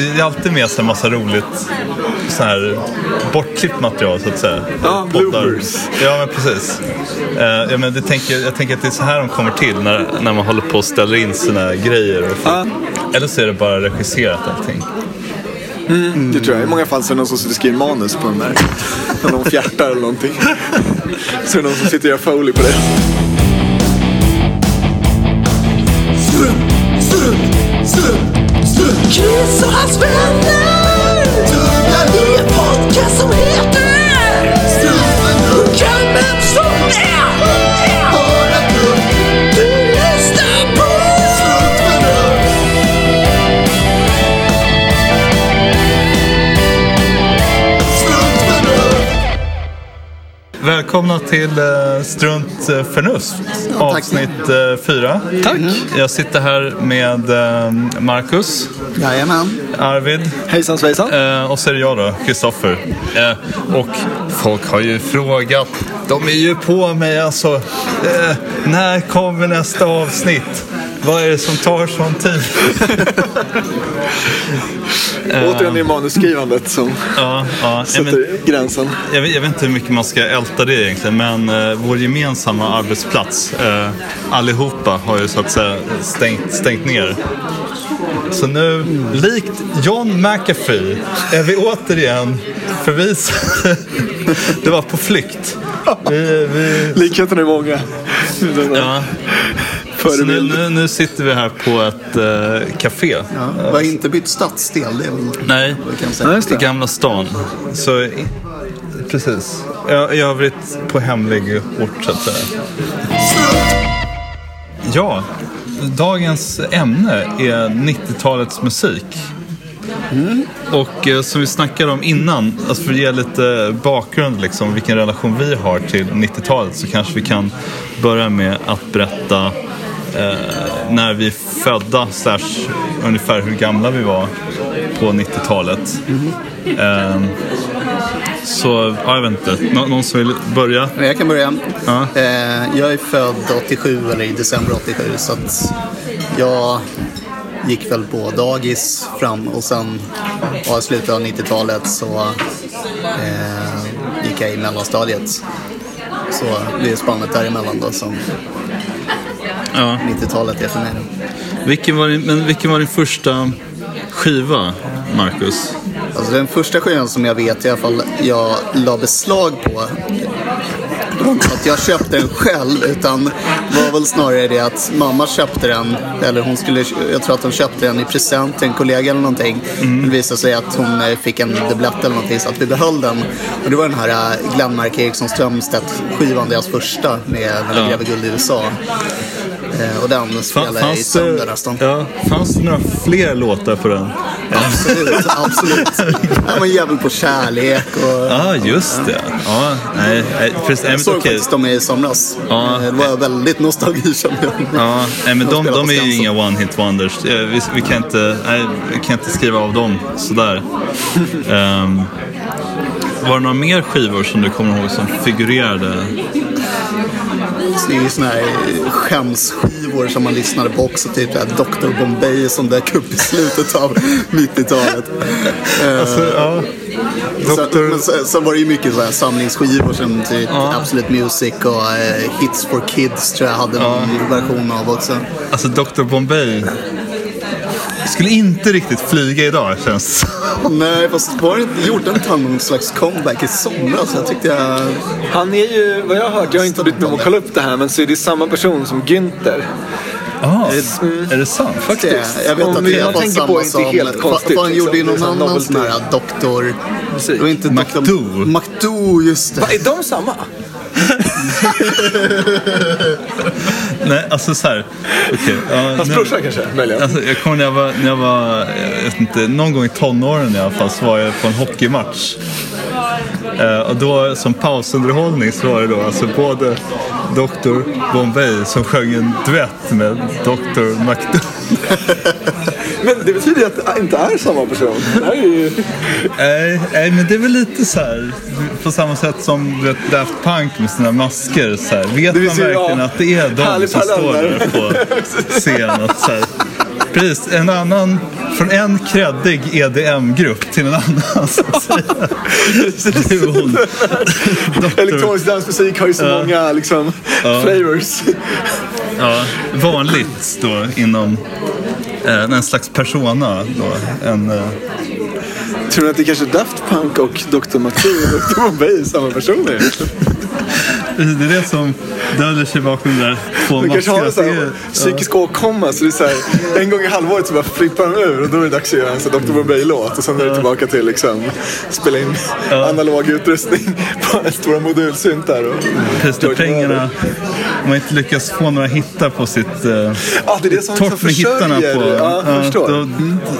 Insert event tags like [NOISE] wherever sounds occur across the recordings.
det är alltid med sig en massa roligt så här bortklippt material så att säga. Ja, bloopers. Ja, men precis. Eh, ja, men det tänker, jag tänker att det är så här de kommer till när, när man håller på och ställer in sina grejer. Ja. Eller så är det bara regisserat allting. Det tror jag. I många fall så är det någon som sitter och skriver manus på den där. När någon fjärtar eller någonting. Så är det någon som sitter och gör foley på det. Chris och Välkomna till eh, Strunt eh, Förnuft, avsnitt eh, fyra. Tack. Jag sitter här med Marcus, Jajamän. Arvid Hejsan svejsan. och så är det jag då, Kristoffer. Och folk har ju frågat, de är ju på mig alltså, när kommer nästa avsnitt? Vad är det som tar sån tid? [LAUGHS] Återigen är det manusskrivandet som Ja, ja. [LAUGHS] men- sätter gränsen. Jag vet, jag vet inte hur mycket man ska älta det egentligen, men eh, vår gemensamma arbetsplats, eh, allihopa, har ju så att säga stängt, stängt ner. Så nu, likt John McAfee, är vi återigen förvisade. [LAUGHS] Det var på flykt. Vi, vi, Likheterna är många. ja. Så nu, nu, nu sitter vi här på ett eh, café. Ja, vi har inte bytt stadsdel. Det är väl Nej, kan säga. Ja, just i det. Gamla stan. Så, precis. I, I övrigt på hemlig ort så att säga. Ja, dagens ämne är 90-talets musik. Och eh, som vi snackade om innan, alltså för att ge lite bakgrund liksom, vilken relation vi har till 90-talet så kanske vi kan börja med att berätta eh, när vi födda, slash ungefär hur gamla vi var på 90-talet. Eh, så, ja, jag vet inte. Nå- någon som vill börja? Jag kan börja. Ja. Eh, jag är född 87 eller i december 87 så att jag gick väl på dagis fram och sen ja, i slutet av 90-talet så eh, gick jag i mellanstadiet. Så det är spannet däremellan då som Ja. 90-talet är för mig. Vilken var din, men vilken var din första skiva, Marcus? Alltså den första skivan som jag vet i alla fall jag la beslag på. Det var inte att jag köpte den själv utan var väl snarare det att mamma köpte den. Eller hon skulle, jag tror att hon köpte den i present till en kollega eller någonting. Det visade sig att hon eh, fick en dubblett eller någonting så att vi behöll den. Och det var den här eh, Glenmark Eriksson Strömstedt skivan, deras första med När vi Ja. gräver guld i USA. Eh, Och den spelade jag i nästan. ja, fanns det några fler låtar på den? Absolut, [LAUGHS] absolut. Han var jävel på kärlek och... Ja, just det. Ja, nej, precis, Jag såg okej. faktiskt dem i somras. Ja. Eh, Det var väldigt nostalgisam. Ja, nej, men de, de är ju inga one-hit wonders. Eh, Vi, vi, kan inte, nej, vi kan inte skriva av dem sådär. [LAUGHS] Ehm, var det några mer skivor som du kommer ihåg som figurerade? Det är ju såna här skämsskivor som man lyssnade på också. Typ Dr Bombay som dök upp i slutet av 90-talet. Eh, Alltså, ja. Sen, Doktor... men sen, sen var det ju mycket så här samlingsskivor som typ Absolute Music och eh, Hits for Kids tror jag hade någon version av också. Alltså Dr Bombay skulle inte riktigt flyga idag känns det som. Nej, fast var det inte, gjorde inte han någon slags comeback i somras? Jag tyckte jag... Han är ju, vad jag har hört, jag har inte brytt mig om att kolla upp det här, men så är det samma person som Günther. Ah, är det sant? Det, jag vet Om att det var tänker på samma är inte som... helt konstigt, fa- Han liksom. gjorde ju Det är någon annan sån här doktor... Musik. Det var inte doktor... McDo. McDo, just det. Va, är de samma? [LAUGHS] Nej, alltså så här. Okej. ja, Hans brorsa kanske, möjligen. Alltså, jag kommer när jag var, när jag var, jag vet inte, någon gång i tonåren i alla fall så var jag på en hockeymatch. Eh, och då som pausunderhållning så var det då alltså både Dr Bombay som sjöng en duett med Dr McDo. [LAUGHS] Men det betyder ju att det inte är samma person. Nej, nej, men det är väl lite så här på samma sätt som vet, Daft Punk med sina masker. Så här. Vet man verkligen ja, att det är de som står där på scen? [LAUGHS] Precis, en annan, från en kreddig EDM-grupp till en annan. Så att säga. [LAUGHS] Du och hon. Doktor, Elektronisk dansmusik har ju så Ja. många liksom, flavors. ja, vanligt då inom eh, en slags persona. Då, en, eh, Tror ni att det kanske är Daft Punk och Dr. Matteo och Dr. Bombay är samma personer? Det är det som döljer sig bakom där två De kanske har en sån här psykisk åkomma så det är så här, en gång i halvåret så bara flippar de ur och då är det dags att göra en sån Dr. Bombay-låt och sen är det tillbaka till liksom spela in analog utrustning [LAUGHS] på en stora modulsyntar. Och Precis, pengarna. Om man inte lyckas få några hittar på sitt... Eh, Ja, det är det som liksom torrt med hittarna på. Ja, då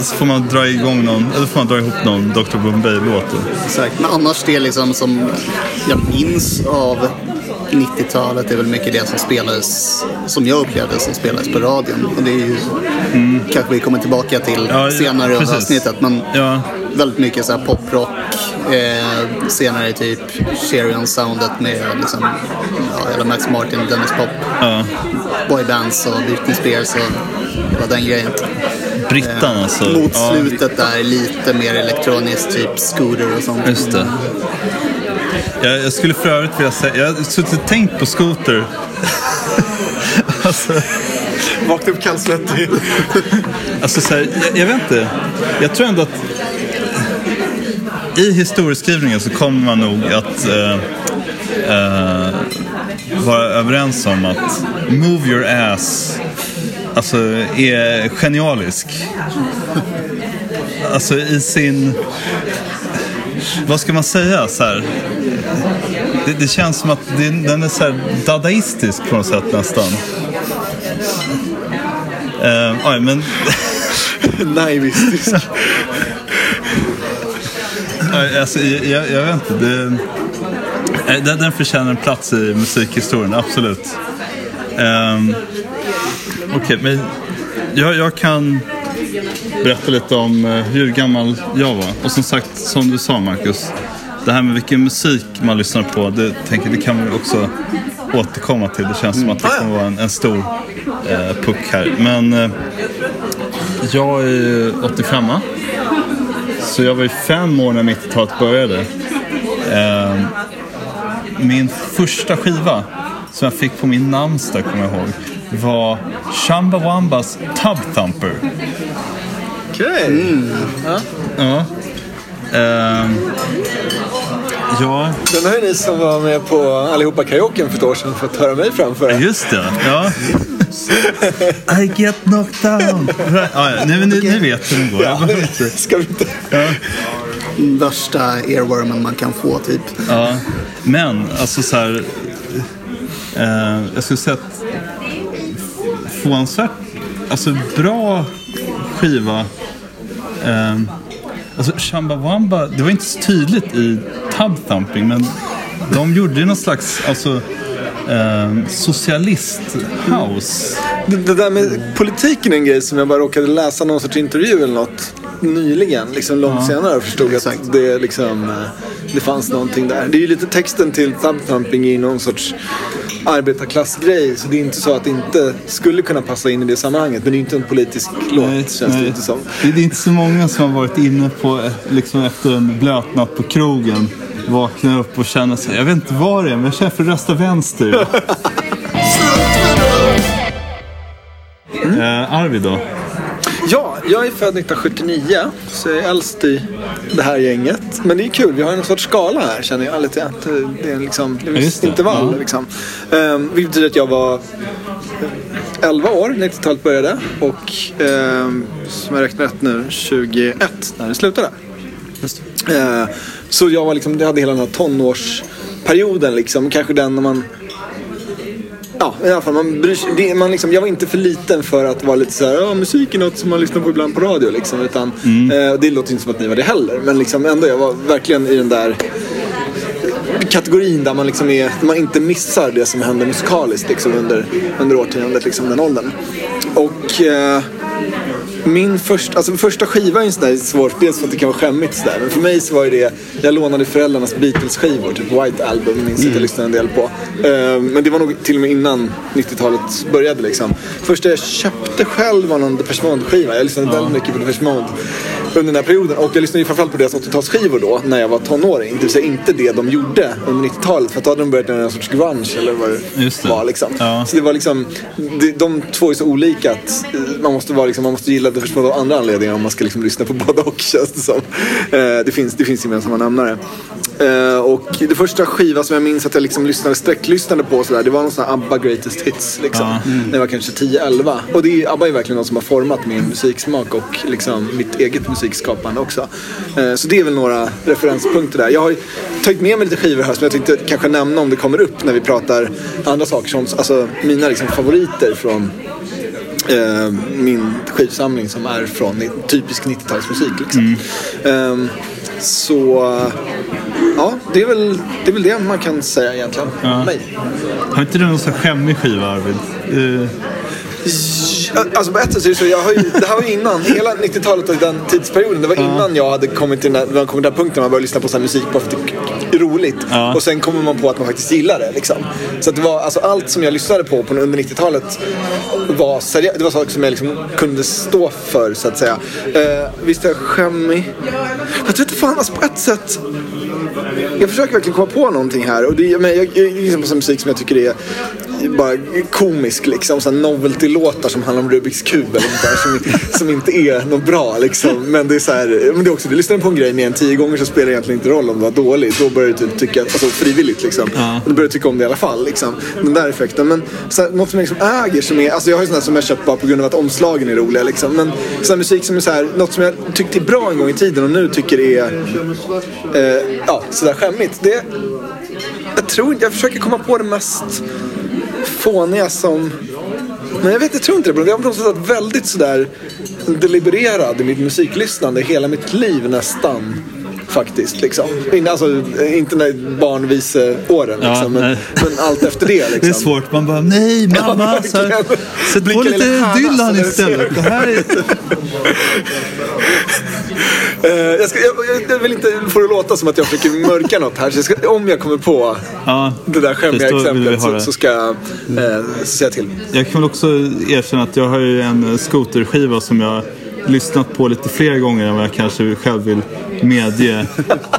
så får man dra igång någon, eller får man dra ihop någon Dr. Bombay-låt. Exakt. Men annars det liksom som jag minns av 90-talet är väl mycket det som spelades, som jag upplevde som spelades på radion. Och det är ju, kanske vi kommer tillbaka till Ja, senare under avsnittet. Men Ja, väldigt mycket så här poprock. Eh, senare typ Cherion-soundet med liksom, ja, hela Max Martin, Dennis Pop, ja. boybands och Britney Spears och hela den grejen. Brittan alltså. Mot slutet där lite mer elektroniskt, typ Scooter och sånt. just det. Jag, jag skulle för övrigt vilja säga, jag har suttit och tänkt på skoter. [LAUGHS] alltså, Vakna upp kallsvettig. alltså så här, jag, jag vet inte. Jag tror ändå att i historieskrivningen så kommer man nog att eh, eh, vara överens om att Move Your Ass alltså, är genialisk. Alltså i sin... Vad ska man säga? Så här, det, det känns som att det, den är så här dadaistisk på något sätt nästan. Eh, oj, men [LAUGHS] Naivistisk. [LAUGHS] Nej, Alltså, jag, jag, vet inte. Det, eh, den, den förtjänar en plats i musikhistorien, absolut. Um, Okej, men jag, jag kan berätta lite om eh, hur gammal jag var. Och som sagt, som du sa Marcus, det här med vilken musik man lyssnar på, det, tänker, det kan vi också återkomma till. Det känns som att det kommer vara en, en stor eh, puck här. Men eh, jag är 85 så jag var ju fem år när 90-talet började. Eh, min första skiva som jag fick på min namnsdag, kommer jag ihåg, var Chumbawambas Tub Thumper. Okej. Ja. Ehm, ja, Den har ju ni som var med på allihopa karaoken för ett år sedan fått höra mig framföra. just det. Ja. I get knocked down. Ja, ja, nu, nu, nu vet hur den går. Ja, ska vi inte. Värsta airwormen man kan få typ. Ja, men alltså så här. Eh, jag skulle säga att förvånansvärt alltså bra skiva. Eh, alltså Chumbawamba, det var inte så tydligt i Tub Thumping men de gjorde ju någon slags alltså, eh, socialist-house. Det, det där med politiken är en grej som jag bara råkade läsa någon sorts intervju eller något nyligen, liksom långt senare och förstod att det, liksom, eh, det fanns någonting där. Det är ju lite texten till Thumb Thumping i någon sorts arbetarklassgrej så det är inte så att det inte skulle kunna passa in i det sammanhanget men det är inte en politisk låt känns det inte som. Det, är inte så många som har varit inne på, eh, liksom efter en blöt natt på krogen, vaknar upp och känner sig, jag vet inte vad det är, men jag känner för att rösta vänster. [LAUGHS] eh, Arvid då? Ja, jag är född 1979 så jag är äldst i det här gänget. Men det är kul, vi har en sorts skala här känner jag lite. Att det är liksom det är intervall Ja. liksom. Um, vilket betyder att jag var 11 år när 90-talet började och ehm, som jag räknar rätt nu 21 när det slutade. Eh, så jag var liksom, jag hade hela den här tonårsperioden liksom. Kanske den när man Ja, i alla fall. Man bryr sig, det, man liksom, jag var inte för liten för att vara lite så här, ja, musik är något som man lyssnar på ibland på radio. Liksom, utan, eh, det låter inte som att ni var det heller. Men liksom, ändå, jag var verkligen i den där kategorin där man, liksom är, man inte missar det som händer musikaliskt liksom, under, under årtiondet, liksom, den åldern. Och eh, min första, alltså första skiva är en sån där svår, dels för att det kan vara skämmigt sådär. Men för mig så var ju det, jag lånade föräldrarnas Beatles-skivor, typ White Album, minns att jag lyssnade en del på. Eh, men det var nog till och med innan 90-talet började liksom. Första jag köpte själv var någon Depeche Mode-skiva. Jag lyssnade väldigt mycket på Depeche Mode under den här perioden. Och jag lyssnade ju framförallt på deras 80-talsskivor då, när jag var tonåring. Det vill säga inte det de gjorde under 90-talet. För då hade de börjat med en sorts grunge eller vad det, Just det. var liksom. Ja. Så det var liksom, de två är så olika att eh, man måste, vara liksom, man måste gilla det först av andra anledningar om man ska liksom lyssna på både och känns det som. Eh, det, finns, det finns gemensamma nämnare. Eh, och det första skiva som jag minns att jag liksom lyssnade, sträcklyssnade på sådär, det var någon sån här ABBA Greatest Hits liksom. När jag var kanske 10-11. Och det är, ABBA är verkligen något som har format min musiksmak och liksom mitt eget musikskapande också. Eh, så det är väl några referenspunkter där. Jag har tagit med mig lite skivor här som jag tänkte kanske nämna om det kommer upp när vi pratar andra saker. Som, alltså mina liksom favoriter från eh, min skivsamling som är från typisk 90-talsmusik. Liksom. Ehm, så ja, det är, väl, det är väl det man kan säga egentligen. Ja. Mig. Har inte du någon sån skämmig skiva Arvid? Eh, Alltså på ett sätt är det så, jag har ju, det här var ju innan, hela 90-talet och den tidsperioden. Det var innan jag hade kommit till den där, man kom till den punkten där man började lyssna på sån här musik bara för att det är roligt. Ja. Och sen kommer man på att man faktiskt gillar det. Liksom. Så att det var, alltså, allt som jag lyssnade på, på under 90-talet var seriöst. Det var saker som jag liksom kunde stå för så att säga. Eh, visst är jag skämmig? Jag vet inte fan, alltså på ett sätt. Jag försöker verkligen komma på någonting här. Och det, men jag, jag lyssnar på sån musik som jag tycker är bara komisk liksom. Sån novelty-låtar som handlar om Rubiks kub eller något där, som, som inte är något bra liksom. Men det är så här, men det är också, du lyssnar på en grej mer än tio gånger så spelar det egentligen inte roll om det var dåligt. Då börjar du typ tycka, alltså frivilligt liksom. Ja. Du börjar tycka om det i alla fall liksom. Den där effekten. Men så här, något som jag liksom äger som är, alltså jag har ju sådana som jag köpt bara på grund av att omslagen är roliga liksom. Men sån här musik som är så här, något som jag tyckte är bra en gång i tiden och nu tycker är, eh, ja, sådär skämmigt. Det, jag tror inte, jag försöker komma på det mest fåniga som... Men jag vet, jag tror inte det. Jag har på något sätt varit väldigt sådär delibererad i mitt musiklyssnande hela mitt liv nästan. Faktiskt liksom. Alltså, inte när barnviseåren Ja, liksom, men, men allt efter det liksom. [LAUGHS] Det är svårt. Man bara, nej mamma. Ja, så här. Sätt på lite Dylan så när du istället. Det här är... [LAUGHS] Eh, jag, ska, jag, jag, vill inte få det låta som att jag försöker mörka något här. Jag ska, om jag kommer på Ja, det där skämmiga exemplet så, så ska jag eh, säga till. Jag kan väl också erkänna att jag har ju en skoterskiva som jag lyssnat på lite fler gånger än vad jag kanske själv vill medge.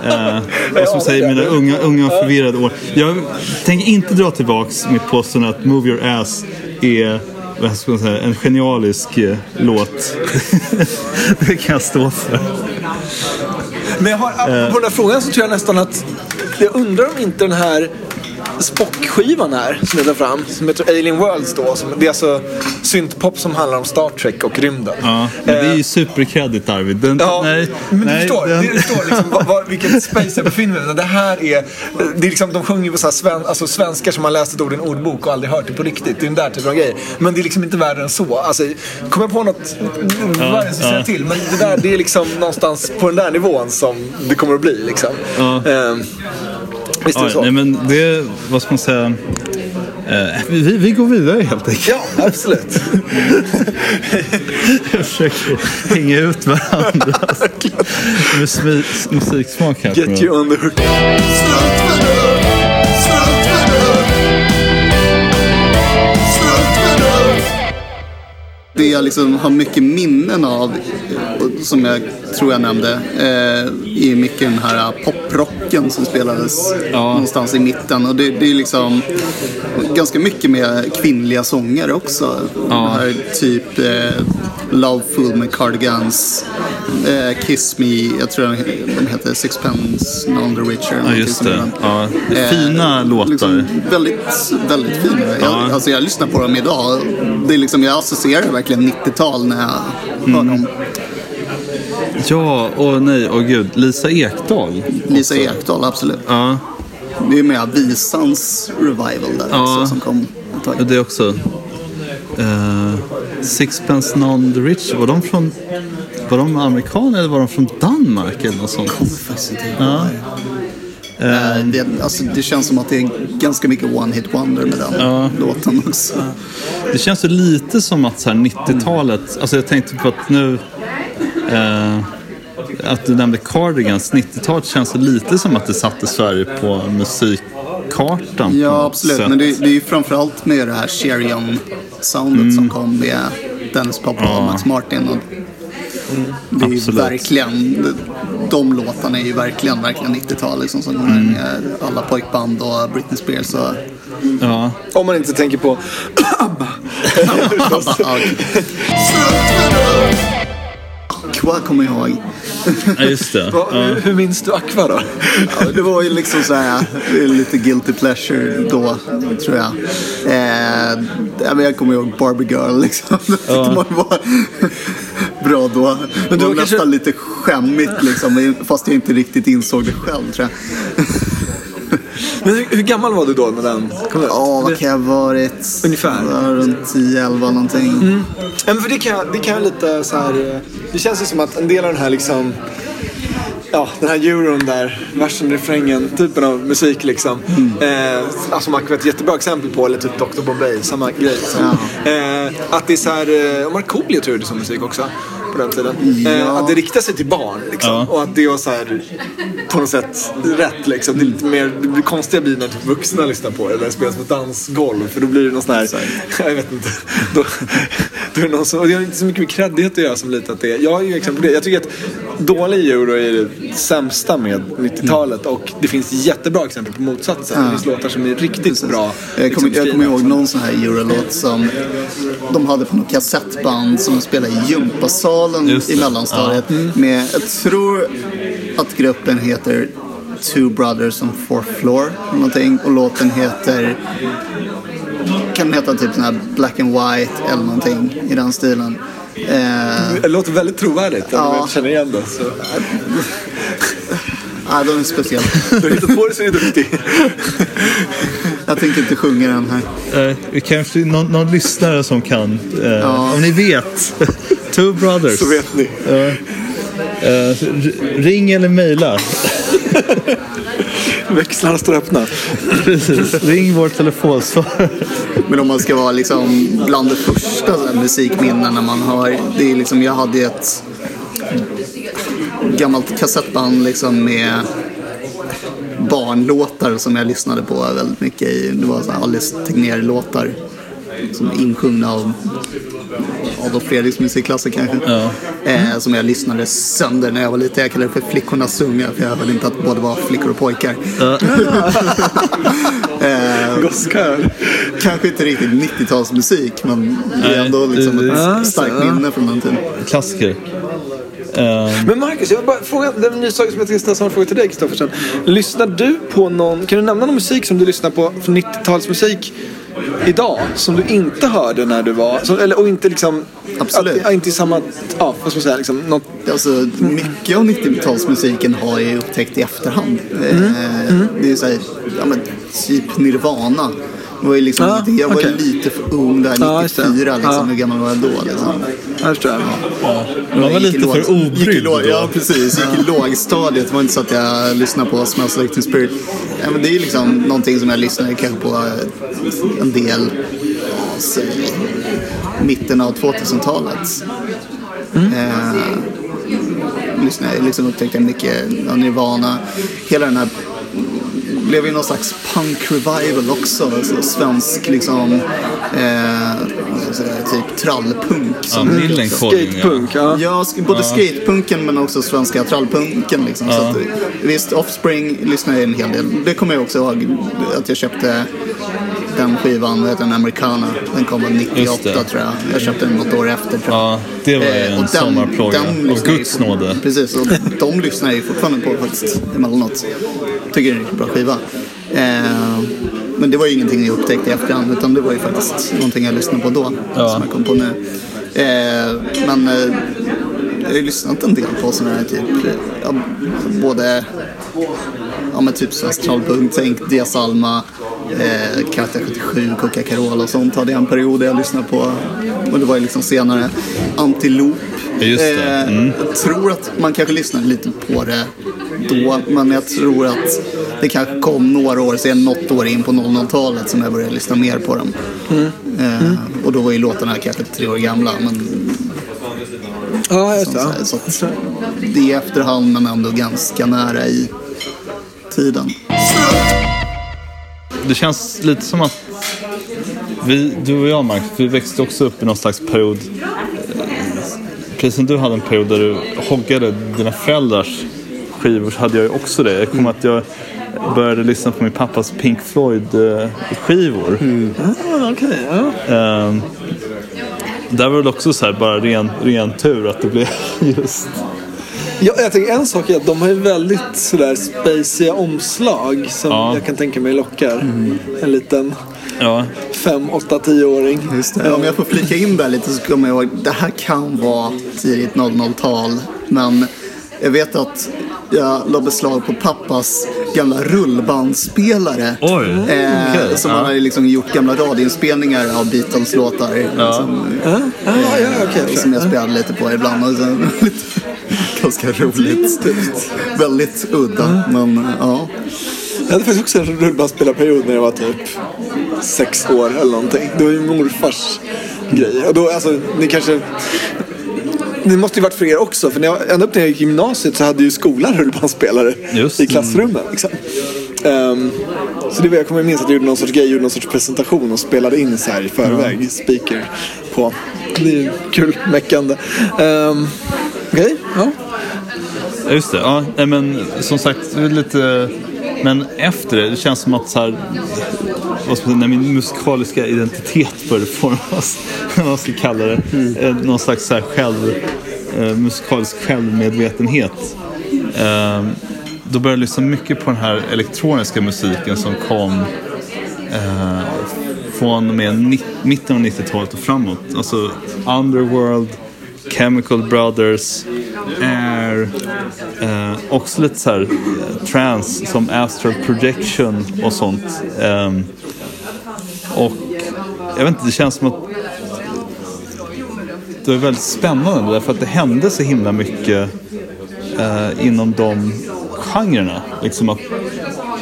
Eh, och som säger mina unga, unga och förvirrade år. Jag tänker inte dra tillbaks mitt påstående att Move Your Ass är vad ska man säga, en genialisk eh, låt. [LAUGHS] det kan jag stå för. Men jag har, på den här frågan så tror jag nästan att jag undrar om inte den här Spock-skivan här som jag tar fram, som heter Alien Worlds då. Som, det är alltså syntpop som handlar om Star Trek och rymden. Ja, men det är Eh, ju superkredit Arvid. Den, Ja, nej, men du nej, förstår, den- du förstår liksom, var, var, vilket space jag befinner mig i. Det här är, det är liksom, de sjunger på så här sven, alltså svenskar som har läst ett ord i en ordbok och aldrig hört det på riktigt. Det är den där typen av grejer. Men det är liksom inte värre än så. Alltså, kommer jag på något värre så säger ja. jag till. Men det där, det är liksom någonstans på den där nivån som det kommer att bli liksom. Ja. Ehm, visst är det så? nej, men det, vad ska man säga? Eh, vi, vi går vidare helt enkelt. Ja, absolut. [LAUGHS] Jag försöker hänga ut varandra. Musik, musiksmak här. Get you on the hook. Det jag liksom har mycket minnen av, eh, som jag tror jag nämnde, eh, är mycket den här poprocken som spelades Ja. någonstans i mitten. Och det, det är liksom ganska mycket med kvinnliga sångare också. Ja. Här typ eh, Loveful med Cardigans, eh, Kiss Me, jag tror de de heter Sixpence None the Richer. Ja, just det. Ja. Fina låtar. Liksom väldigt, väldigt fina. Jag, Ja. alltså jag lyssnar på dem idag. Det är liksom, jag associerar verkligen 90-tal när jag Mm. hör dem. Ja, och nej, och gud. Lisa Ekdahl. Lisa också. Ekdahl, absolut. Ja, Det är med visans revival där Ja. också som kom ett tag. det också. Uh, Sixpence None the Rich, var de från... Var de amerikaner eller var de från Danmark eller något sånt? Kommer faktiskt inte ihåg. Ja. Eh, det, alltså, det känns som att det är ganska mycket one hit wonder med den Ja. låten också. Det känns ju lite som att så här 90-talet, alltså jag tänkte på att nu, eh, att du nämnde Cardigans, 90-talet känns lite som att det satte Sverige på musikkartan. Ja, absolut. sätt. Men det, det är ju framförallt med det här Cherion-soundet som kom med Dennis Pop och Mm. Ja. Max Martin. Och det är ju Absolut. verkligen, de låtarna är ju verkligen, verkligen 90-tal. Liksom, som Mm. med alla pojkband och Britney Spears och Ja, Om man inte tänker på [COUGHS] ABBA. [LAUGHS] Aqua kommer jag ihåg. ja, just det. Ja. hur, hur minns du Aqua då? Ja, det var ju liksom så här, lite guilty pleasure då, tror jag. Eh, ja, men jag kommer ihåg Barbie Girl liksom. [LAUGHS] Var bra då. Men det du var kanske- nästan lite skämmigt liksom, fast jag inte riktigt insåg det själv tror jag. [LAUGHS] Men hur, hur gammal var du då när den kom ut? Ja, vad kan jag ha varit? Ungefär. Runt 10-11 någonting. Ja, men för det kan, jag- det kan jag lite så här. eh, Det känns ju som att en del av den här liksom Ja, den här euron där, versen, refrängen, typen av musik liksom. Eh, alltså man kan ett jättebra exempel på, eller typ Dr Bombay, samma grej. Liksom. Eh, att det är så här, eh, Markoolio tror jag det som musik också på den tiden. Eh, Ja. att det riktar sig till barn liksom. Ja. Och att det var så här, på något sätt rätt liksom. Det är lite mer, det blir konstiga blir när typ vuxna lyssnar på det, eller spelas på dansgolv. För då blir det någon sån här, [LAUGHS] jag vet inte. Då, då är det någon som, och det har inte så mycket med kreddighet att göra som lite att det är. Jag har ju exempel på det. Jag tycker att dålig euro är det sämsta med 90-talet och det finns jättebra exempel på motsatsen. Det finns låtar som är riktigt bra. Jag kommer, liksom, jag kommer ihåg någon sån här eurolåt som de hade på något kassettband som de spelade i gympasalen Just i mellanstadiet. Med, jag tror att gruppen heter Two Brothers on Fourth Floor någonting. Och låten heter, kan heta typ sån här Black and White eller någonting i den stilen. Eh, Det låter väldigt trovärdigt. Ja. Jag känner igen det. Så. [LAUGHS] ja, den är speciell. Du har hittat på det så är du duktig. [LAUGHS] Jag tänker inte sjunga den här. Eh, kanske någon, någon lyssnare som kan, eh, Ja. om ni vet, Two Brothers. Så vet ni. Eh, r- ring eller mejla. [LAUGHS] Växlarna står öppna. Precis. Ring vår telefonsvarare. Men om man ska vara liksom bland det första så musikminnena man har. Det är liksom, jag hade ett gammalt kassettband liksom med barnlåtar som jag lyssnade på väldigt mycket i. Det var så Alice Tegnér-låtar. Som insjungna av Adolf Fredriks musikklasser kanske. Eh, som jag lyssnade sönder när jag var liten. Jag kallade det för flickornas sunga för jag ville inte att båda var flickor och pojkar. [LAUGHS] Goskar. Kanske inte riktigt 90-talsmusik men det är ändå liksom det- Ja, ett starkt ja. minne från den tiden. Klassiker. Eh, Men Marcus, jag vill bara fråga, det är en ny sak som jag tänkte ställa en fråga till dig Kristoffersen. Lyssnar du på någon, kan du nämna någon musik som du lyssnar på från 90-talsmusik idag som du inte hörde när du var, som, eller och inte liksom, Absolut. Att, inte i samma, ja vad ska man säga, liksom, något, Alltså, mycket av 90-talsmusiken har jag ju upptäckt i efterhand. Mm. Eh, Det är ju såhär, ja men typ Nirvana. Var ju liksom, Ja, ingenting- jag var ju okej. lite för ung där, Ja, just det. 94 liksom. Ja. Hur gammal var jag då liksom? jag förstår jag. man var lite låg- för obrydd låg- då. Ja, precis. Gick i lågstadiet. Det var inte så att jag lyssnade på Smells Like Teen Spirit. Ja, men det är ju liksom någonting som jag lyssnade kanske på eh, en del, ja, säg, mitten av 2000-talet. Eh, lyssnade, liksom upptäckte jag mycket av Nirvana. Hela den här blev ju någon slags punk revival också. Alltså svensk liksom, eh, typ trallpunk. ja, som ja. Skatepunk, ja. Ja, både skatepunken men också svenska trallpunken. Liksom. Så att, visst, Offspring lyssnar jag en hel del. Det kommer jag också ihåg att jag köpte den skivan, vad heter den, Americana. Den kom väl Just 98 det. tror jag. Jag köpte den något år efter tror jag. Ja, det var ju Eh, en sommarplåga. Av Guds nåde. Precis, och de lyssnar jag ju fortfarande på faktiskt emellanåt. Tycker det är en riktigt bra skiva. Eh, men det var ju ingenting jag upptäckte i efterhand utan det var ju faktiskt någonting jag lyssnade på då. Ja. Som jag kom på nu. Eh, men eh, jag har ju lyssnat en del på sådana här typ, ja, både ja, men typ svensk trallpunk, tänk Dia Salma, eh, Karaktär 77, Coca Carol och sånt hade jag en period där jag lyssnade på. Och det var ju liksom senare. Antilop. Just det, Eh, mm. Jag tror att man kanske lyssnade lite på det då, men jag tror att det kanske kom några år sen, något år in på 00-talet som jag började lyssna mer på dem. Eh, och då var ju låtarna kanske tre år gamla. Men Ja, just det. så, så det är efterhand men ändå ganska nära i tiden. Det känns lite som att vi, du och jag Mark, vi växte också upp i någon slags period. Precis som du hade en period där du hoggade dina föräldrars skivor så hade jag ju också det. Jag kommer att jag började lyssna på min pappas Pink Floyd-skivor. Ah, okej, ja. Ehm, där var det också så här bara ren, ren tur att det blev [LAUGHS] just... Ja, jag tänker en sak är att de har ju väldigt sådär spaciga omslag som Ja. jag kan tänka mig lockar en liten Ja, 5, 8, 10-åring. Just det. Om jag får flika in där lite så kommer jag ihåg, det här kan vara tidigt 00-tal. Men jag vet att jag la beslag på pappas gamla rullbandspelare. Oj, Eh, okej, som ja. han hade liksom gjort gamla radioinspelningar av Beatles-låtar. Liksom, Ja, ja, ja okej. som jag spelade lite på ibland. Och så, [LAUGHS] ganska roligt. Väldigt udda. Men ja. Jag hade faktiskt också en rullbandspelarperiod när jag var typ sex år eller någonting. Det var ju morfars grej. Och då, alltså, ni kanske... Det måste ju varit för er också, för när jag, ända upp när jag gick i gymnasiet så hade ju skolan rullbandspelare Just. i klassrummen. Liksom. Ehm, så det var, jag kommer minnas att jag gjorde någon sorts grej, gjorde någon sorts presentation och spelade in så här i förväg, speaker på. Det är ju kul meckande. Um, Okej, ja. Ja, Just det, ja. Men som sagt, lite... Men efter det, det känns som att så här, vad ska man säga, min musikaliska identitet började formas, [LAUGHS] vad man ska kalla det, eh, någon slags så här själv, eh, musikalisk självmedvetenhet. Eh, då började jag lyssna mycket på den här elektroniska musiken som kom eh, från och med mitten av 90-talet och framåt. Alltså Underworld, Chemical Brothers, Air, eh, också lite så här eh, trance som Astral Projection och sånt. Eh, och jag vet inte, det känns som att det var väldigt spännande därför att det hände så himla mycket eh, inom de genrerna. Liksom att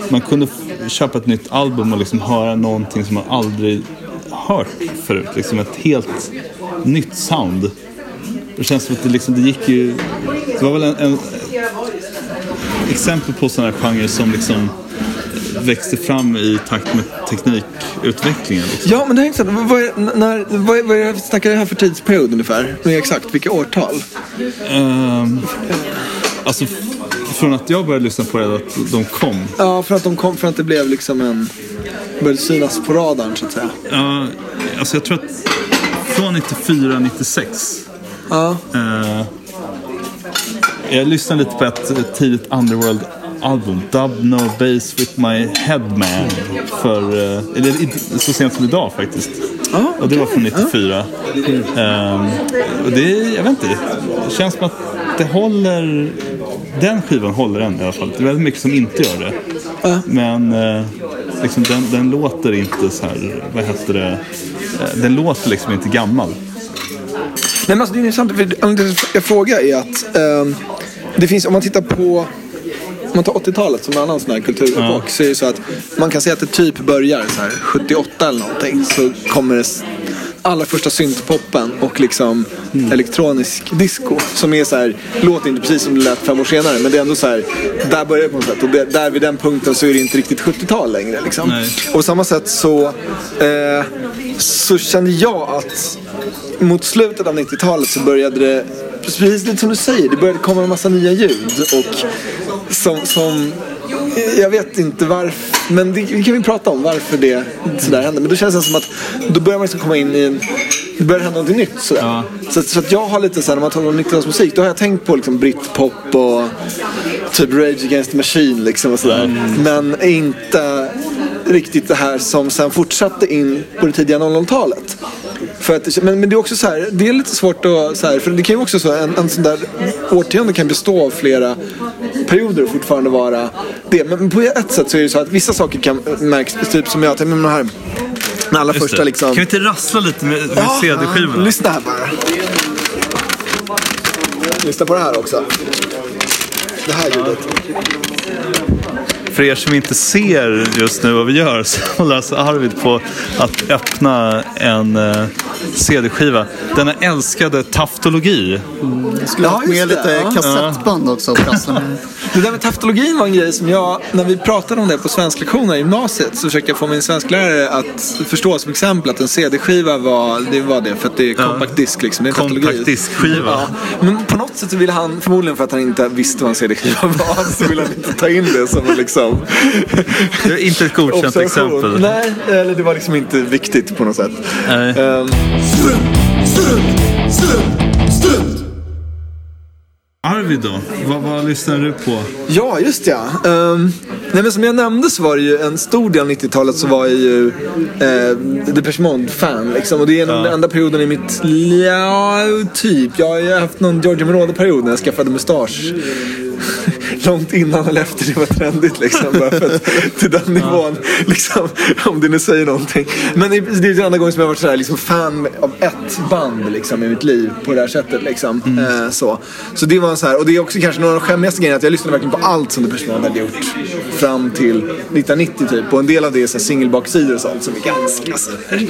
man kunde köpa ett nytt album och liksom höra någonting som man aldrig hört förut. Liksom ett helt nytt sound. Det känns som att det, liksom, det gick ju... Det var väl en, en exempel på sådana här genrer som liksom växte fram i takt med teknikutvecklingen. Liksom. Ja, men det är intressant. Vad, är, när, vad, är, vad är snackar det här för tidsperiod ungefär? Mer exakt, vilka årtal? Ehm, alltså, från att jag började lyssna på det, att de kom. Ja, för att de kom, för att det blev liksom en... Började synas på radarn så att säga. Ja, alltså jag tror att från 94, 96 Ja. Eh, jag lyssnade lite på ett, tidigt Underworld-album, Dub No Bass With My Headman. För, eh, eller så sent som idag faktiskt. Ja, Och det var från okej. 94. Ehm, och det, jag vet inte, det känns som att det håller, den skivan håller än i alla fall. Det är väldigt mycket som inte gör det. Men eh, liksom den, den låter inte så här, vad heter det, den låter liksom inte gammal. Nej, men alltså, det är intressant. För anledningen till att jag frågar är att ehm, det finns, om man tittar på om man tar 80-talet som en annan sån här kulturepok så är det så att man kan säga att det typ börjar så här 78 eller någonting så kommer det allra första syntpoppen och liksom elektronisk disco som är så här, låter inte precis som det lät fem år senare men det är ändå så här, där börjar det på något sätt och det, där vid den punkten så är det inte riktigt 70-tal längre liksom. Nej. Och på samma sätt så, eh, så kände jag att mot slutet av 90-talet så började det, precis lite som du säger, det började komma en massa nya ljud. Och som, som jag vet inte varför, men det, kan vi prata om varför det sådär hände. Men då känns det som att då börjar man liksom komma in i en, det börjar hända något nytt sådär. Ja. Så, så att jag har lite såhär, när man talar om 90-talsmusik, då har jag tänkt på liksom britpop och typ Rage Against the Machine liksom och sådär. Men inte riktigt det här som sen fortsatte in på det tidiga 00-talet. För att, men, men det är också så här, det är lite svårt att, så här, för det kan ju också så, en, en sån där årtionde kan bestå av flera perioder och fortfarande vara det. Men på ett sätt så är det så att vissa saker kan märks, typ som jag, med de här, den allra första liksom. Kan vi inte rassla lite med, med Ja, CD-skivorna? Lyssna här bara. Lyssna på det här också. Det här ljudet. För er som inte ser just nu vad vi gör [LAUGHS] så håller alltså Arvid på att öppna en eh, CD-skiva. Denna älskade taftologi. Jag skulle Ja, ha med lite ja. kassettband också med. [LAUGHS] Det där med taftologin var en grej som jag, när vi pratade om det på svensklektionerna i gymnasiet så försökte jag få min svensklärare att förstå som exempel att en CD-skiva var det, var det för att det är compact disc liksom. Det är. Compact disc-skiva. Ja. Men på något sätt så ville han, förmodligen för att han inte visste vad en CD-skiva [LAUGHS] var, så ville han inte ta in det som en liksom Det är inte ett godkänt exempel. Nej, eller det var liksom inte viktigt på något sätt. Nej. Ehm, Strunt, strunt, strunt, strunt. Arvid då? Vad, vad lyssnar du på? Ja, just ja. Um, nej, men som jag nämnde så var det ju en stor del av 90-talet så var jag ju uh, Depeche Mode-fan. Liksom. Och det är nog den enda perioden i mitt... Ja, typ. Jag har ju haft någon Giorgio Moroder-period när jag skaffade mustasch. Långt innan eller efter det var trendigt liksom. Bara för att, till den nivån. Liksom, om det nu säger någonting. Men det är den enda gången som jag har varit sådär, liksom, fan av ett band liksom, i mitt liv på det här sättet. Liksom. Eh, så. så det var så här, och det är också kanske några av de skämmigaste grejerna att jag lyssnade verkligen på allt som Depeche Mode hade gjort. Fram till 1990 typ. Och en del av det är så här singelbaksidor och sånt som är ganska så här,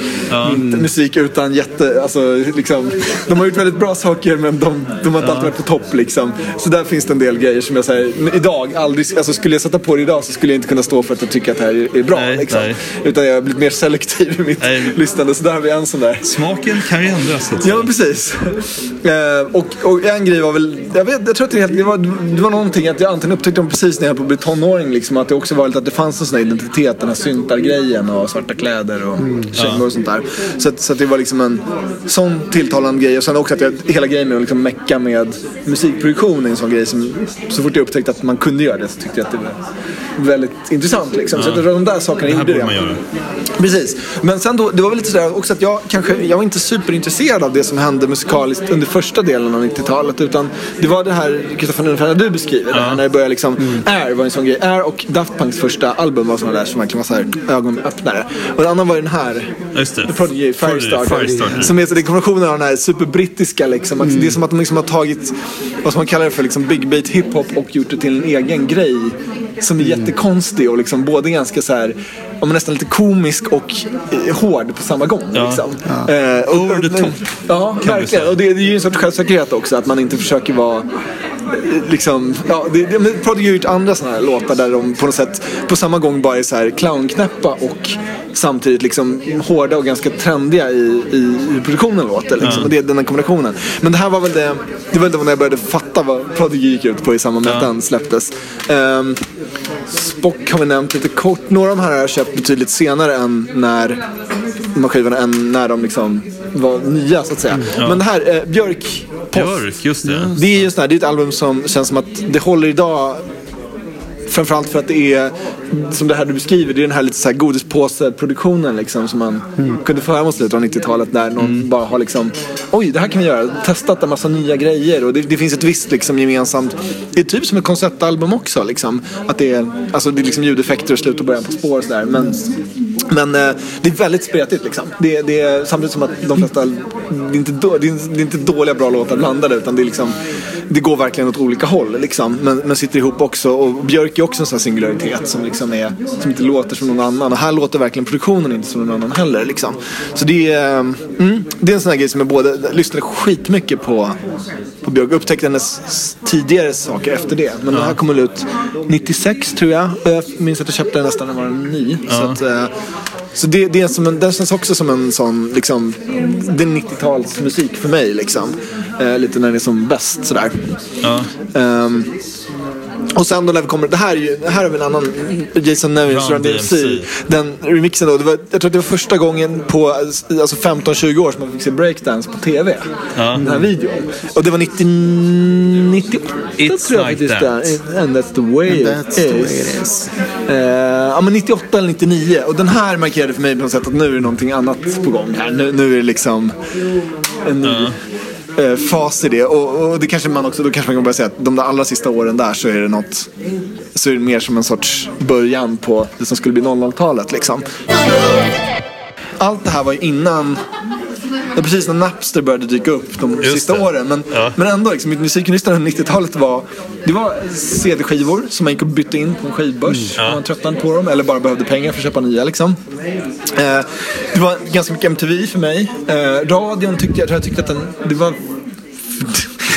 inte musik utan jätte, alltså liksom. De har gjort väldigt bra saker men de, de har inte alltid varit på topp liksom. Så där finns det en del grejer som jag säger, idag aldrig, alltså skulle jag sätta på det idag så skulle jag inte kunna stå för att jag tycker att det här är, bra Nej, liksom. nej. Utan jag har blivit mer selektiv i mitt Nej. lyssnande. Så där har vi en sån där. Smaken kan ju ändras. så att Ja, precis. Eh, och, och en grej var väl, jag, vet, jag tror att det, helt- det, var, det var någonting att jag antingen upptäckte dem precis när jag höll på att bli tonåring. Liksom, att det också var lite att det fanns en sån här identitet, den här syntargrejen och svarta kläder och kängor och sånt där. Så, att, så att det var liksom en sån tilltalande grej. Och sen också att jag, hela grejen med att liksom mecka med musikproduktion är en sån grej som så fort jag upptäckte att man kunde göra det så tyckte jag att det var väldigt intressant. Liksom. Så de där sakerna Det här gjorde borde man göra. Precis. Men sen då, det var väl lite sådär också att jag kanske, jag var inte superintresserad av det som hände musikaliskt under första delen av 90-talet. Utan det var det här, Kristoffer, ungefär du beskriver det här, när det började liksom, Air var en sån grej. Air och Daft Punks första album var sådana där som verkligen var så här ögonöppnare. Och den andra var ju den här, Just det. The Prodigy, Firestarter. Firestarter. Som är så, det är kombinationen av den här superbrittiska liksom. att Det är som att de liksom har tagit, vad ska man kalla det för, liksom big beat hiphop och gjort det till en egen grej. Som är jättekonstig och liksom både ganska så här, ja, nästan lite komisk och eh, hård på samma gång. Ja. Liksom. Eh, och- Over the top, Ja, verkligen. Och det, det är ju en sorts självsäkerhet också att man inte försöker vara eh, Liksom, ja, det, det, Prodigy har gjort andra sådana här låtar där de på något sätt på samma gång bara är så här clownknäppa och samtidigt liksom hårda och ganska trendiga i, i hur produktionen låter. Liksom. Och det är den här kombinationen. Men det här var väl det, det var väl när jag började fatta vad Prodigy gick ut på i samband med att den släpptes. Um, Spock har vi nämnt lite kort. Några av de här har jag köpt betydligt senare än när de här skivorna, än när de liksom var nya så att säga. Men det här, eh, Björk Post. Björk, just det. Det är ju sån här, det är ett album som känns som att det håller idag Framförallt för att det är, som det här du beskriver, det är den här lite så här godispåseproduktionen liksom som man kunde få höra mot slutet av 90-talet där någon bara har liksom Oj, det här kan vi göra. Testat en massa nya grejer och det, det finns ett visst liksom gemensamt, det är typ som ett konceptalbum också liksom. Att det är, alltså det är liksom ljudeffekter och slut och början på spår och sådär. Men, men eh, det är väldigt spretigt liksom. Det, det är samtidigt som att de flesta, det är inte, då, det är inte dåliga bra låtar blandade utan det är liksom det går verkligen åt olika håll liksom. Men, men sitter ihop också. Och Björk är också en sån här singularitet som liksom är, som inte låter som någon annan. Och här låter verkligen produktionen inte som någon annan heller liksom. Så det är, mm, det är en sån här grej som jag både jag lyssnade skitmycket på, på Björk. Upptäckte hennes tidigare saker efter det. Men den här kom väl ut 96 tror jag. Jag minns att jag köpte den nästan när den var ny. Så att, eh, så det, det är som en, den känns också som en sån, liksom, det är 90-talsmusik för mig liksom. Eh, lite när det är som bäst sådär. Ja. Ehm, och sen då när vi kommer, det här är ju, det här är väl en annan Jason Nevins Run DMC. Den remixen då, det var, jag tror att det var första gången på alltså 15-20 år som man fick se breakdance på TV. Ja. Den här videon. Och det var 90, 98 It's tror jag like faktiskt that. And that's the way That's it the way it is. Eh, ja men 98 eller 99 och den här markerade för mig på något sätt att nu är det någonting annat på gång här. Nu, nu är det liksom en ny eh, fas i det. Och, och det kanske man också, då kanske man kan börja säga att de där allra sista åren där så är det något så är det mer som en sorts början på det som skulle bli 00-talet liksom. Allt det här var ju innan ja, precis när Napster började dyka upp de Just sista det. åren. Men, Ja. men ändå, liksom, mitt musiklyssnande under 90-talet var, det var CD-skivor som man gick och bytte in på en skivbörs Mm. om man tröttnade på dem eller bara behövde pengar för att köpa nya. Liksom. Eh, det var ganska mycket MTV för mig. Eh, radion tyckte jag, jag tyckte att den, det var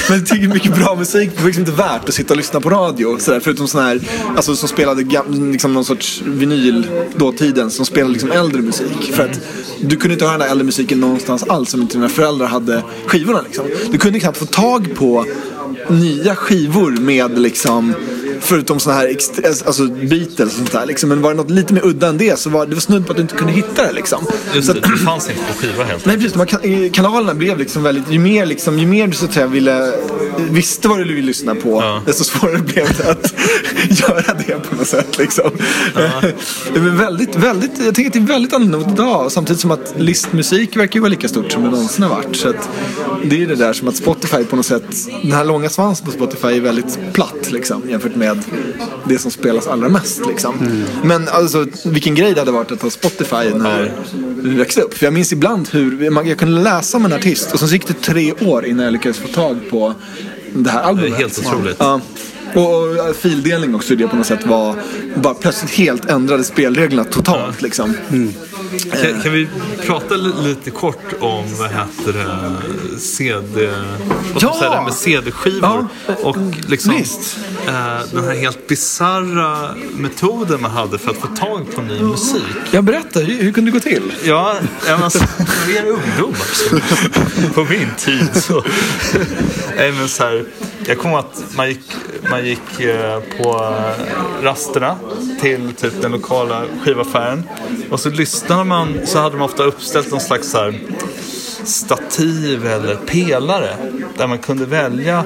men jag tycker mycket bra musik. Det var liksom inte värt att sitta och lyssna på radio. Sådär, förutom sån här, alltså som spelade gam- liksom någon sorts vinyl dåtiden. Som spelade liksom äldre musik. För att du kunde inte höra den där äldre musiken någonstans alls om inte dina föräldrar hade skivorna. Liksom. Du kunde knappt få tag på nya skivor med liksom Förutom såna här ext- alltså Beatles och sånt där. Liksom. Men var det något lite mer udda än det så var det var snudd på att du inte kunde hitta det. Liksom. Just Så det, det fanns inte på skiva helt Nej precis, här kan- kanalerna blev liksom väldigt, ju mer, liksom, ju mer du så att säga ville, visste vad du ville lyssna på, Ja. desto svårare blev det att [LAUGHS] göra det på något sätt. Liksom. [LAUGHS] Det är väldigt, väldigt, jag tänker att det är väldigt annorlunda idag, samtidigt som att listmusik verkar ju vara lika stort som det någonsin har varit. Så att det är det där som att Spotify på något sätt, den här långa svansen på Spotify är väldigt platt liksom, jämfört med det som spelas allra mest. Liksom. Men alltså, vilken grej det hade varit att ha Spotify när vi växte upp. För jag minns ibland hur man, jag kunde läsa om en artist och så gick det tre år innan jag lyckades få tag på det här albumet. Det är helt otroligt. Ja. Och, och fildelning också, det på något sätt var bara plötsligt helt ändrade spelreglerna totalt. Liksom. Kan, kan vi prata li- lite kort om, vad heter det, CD... Vad Ja! säga, med CD-skivor. Ja. Och liksom eh, den här helt bizarra metoden man hade för att få tag på ny musik. Jag berättar, hur, hur kunde det gå till? Ja, ja, alltså, vi är ungdomar. På min tid så. Nej, men så här, jag kommer ihåg att man gick, man gick eh, på rasterna till typ den lokala skivaffären. Och så lyssnade man, så hade de ofta uppställt någon slags så här, stativ eller pelare där man kunde välja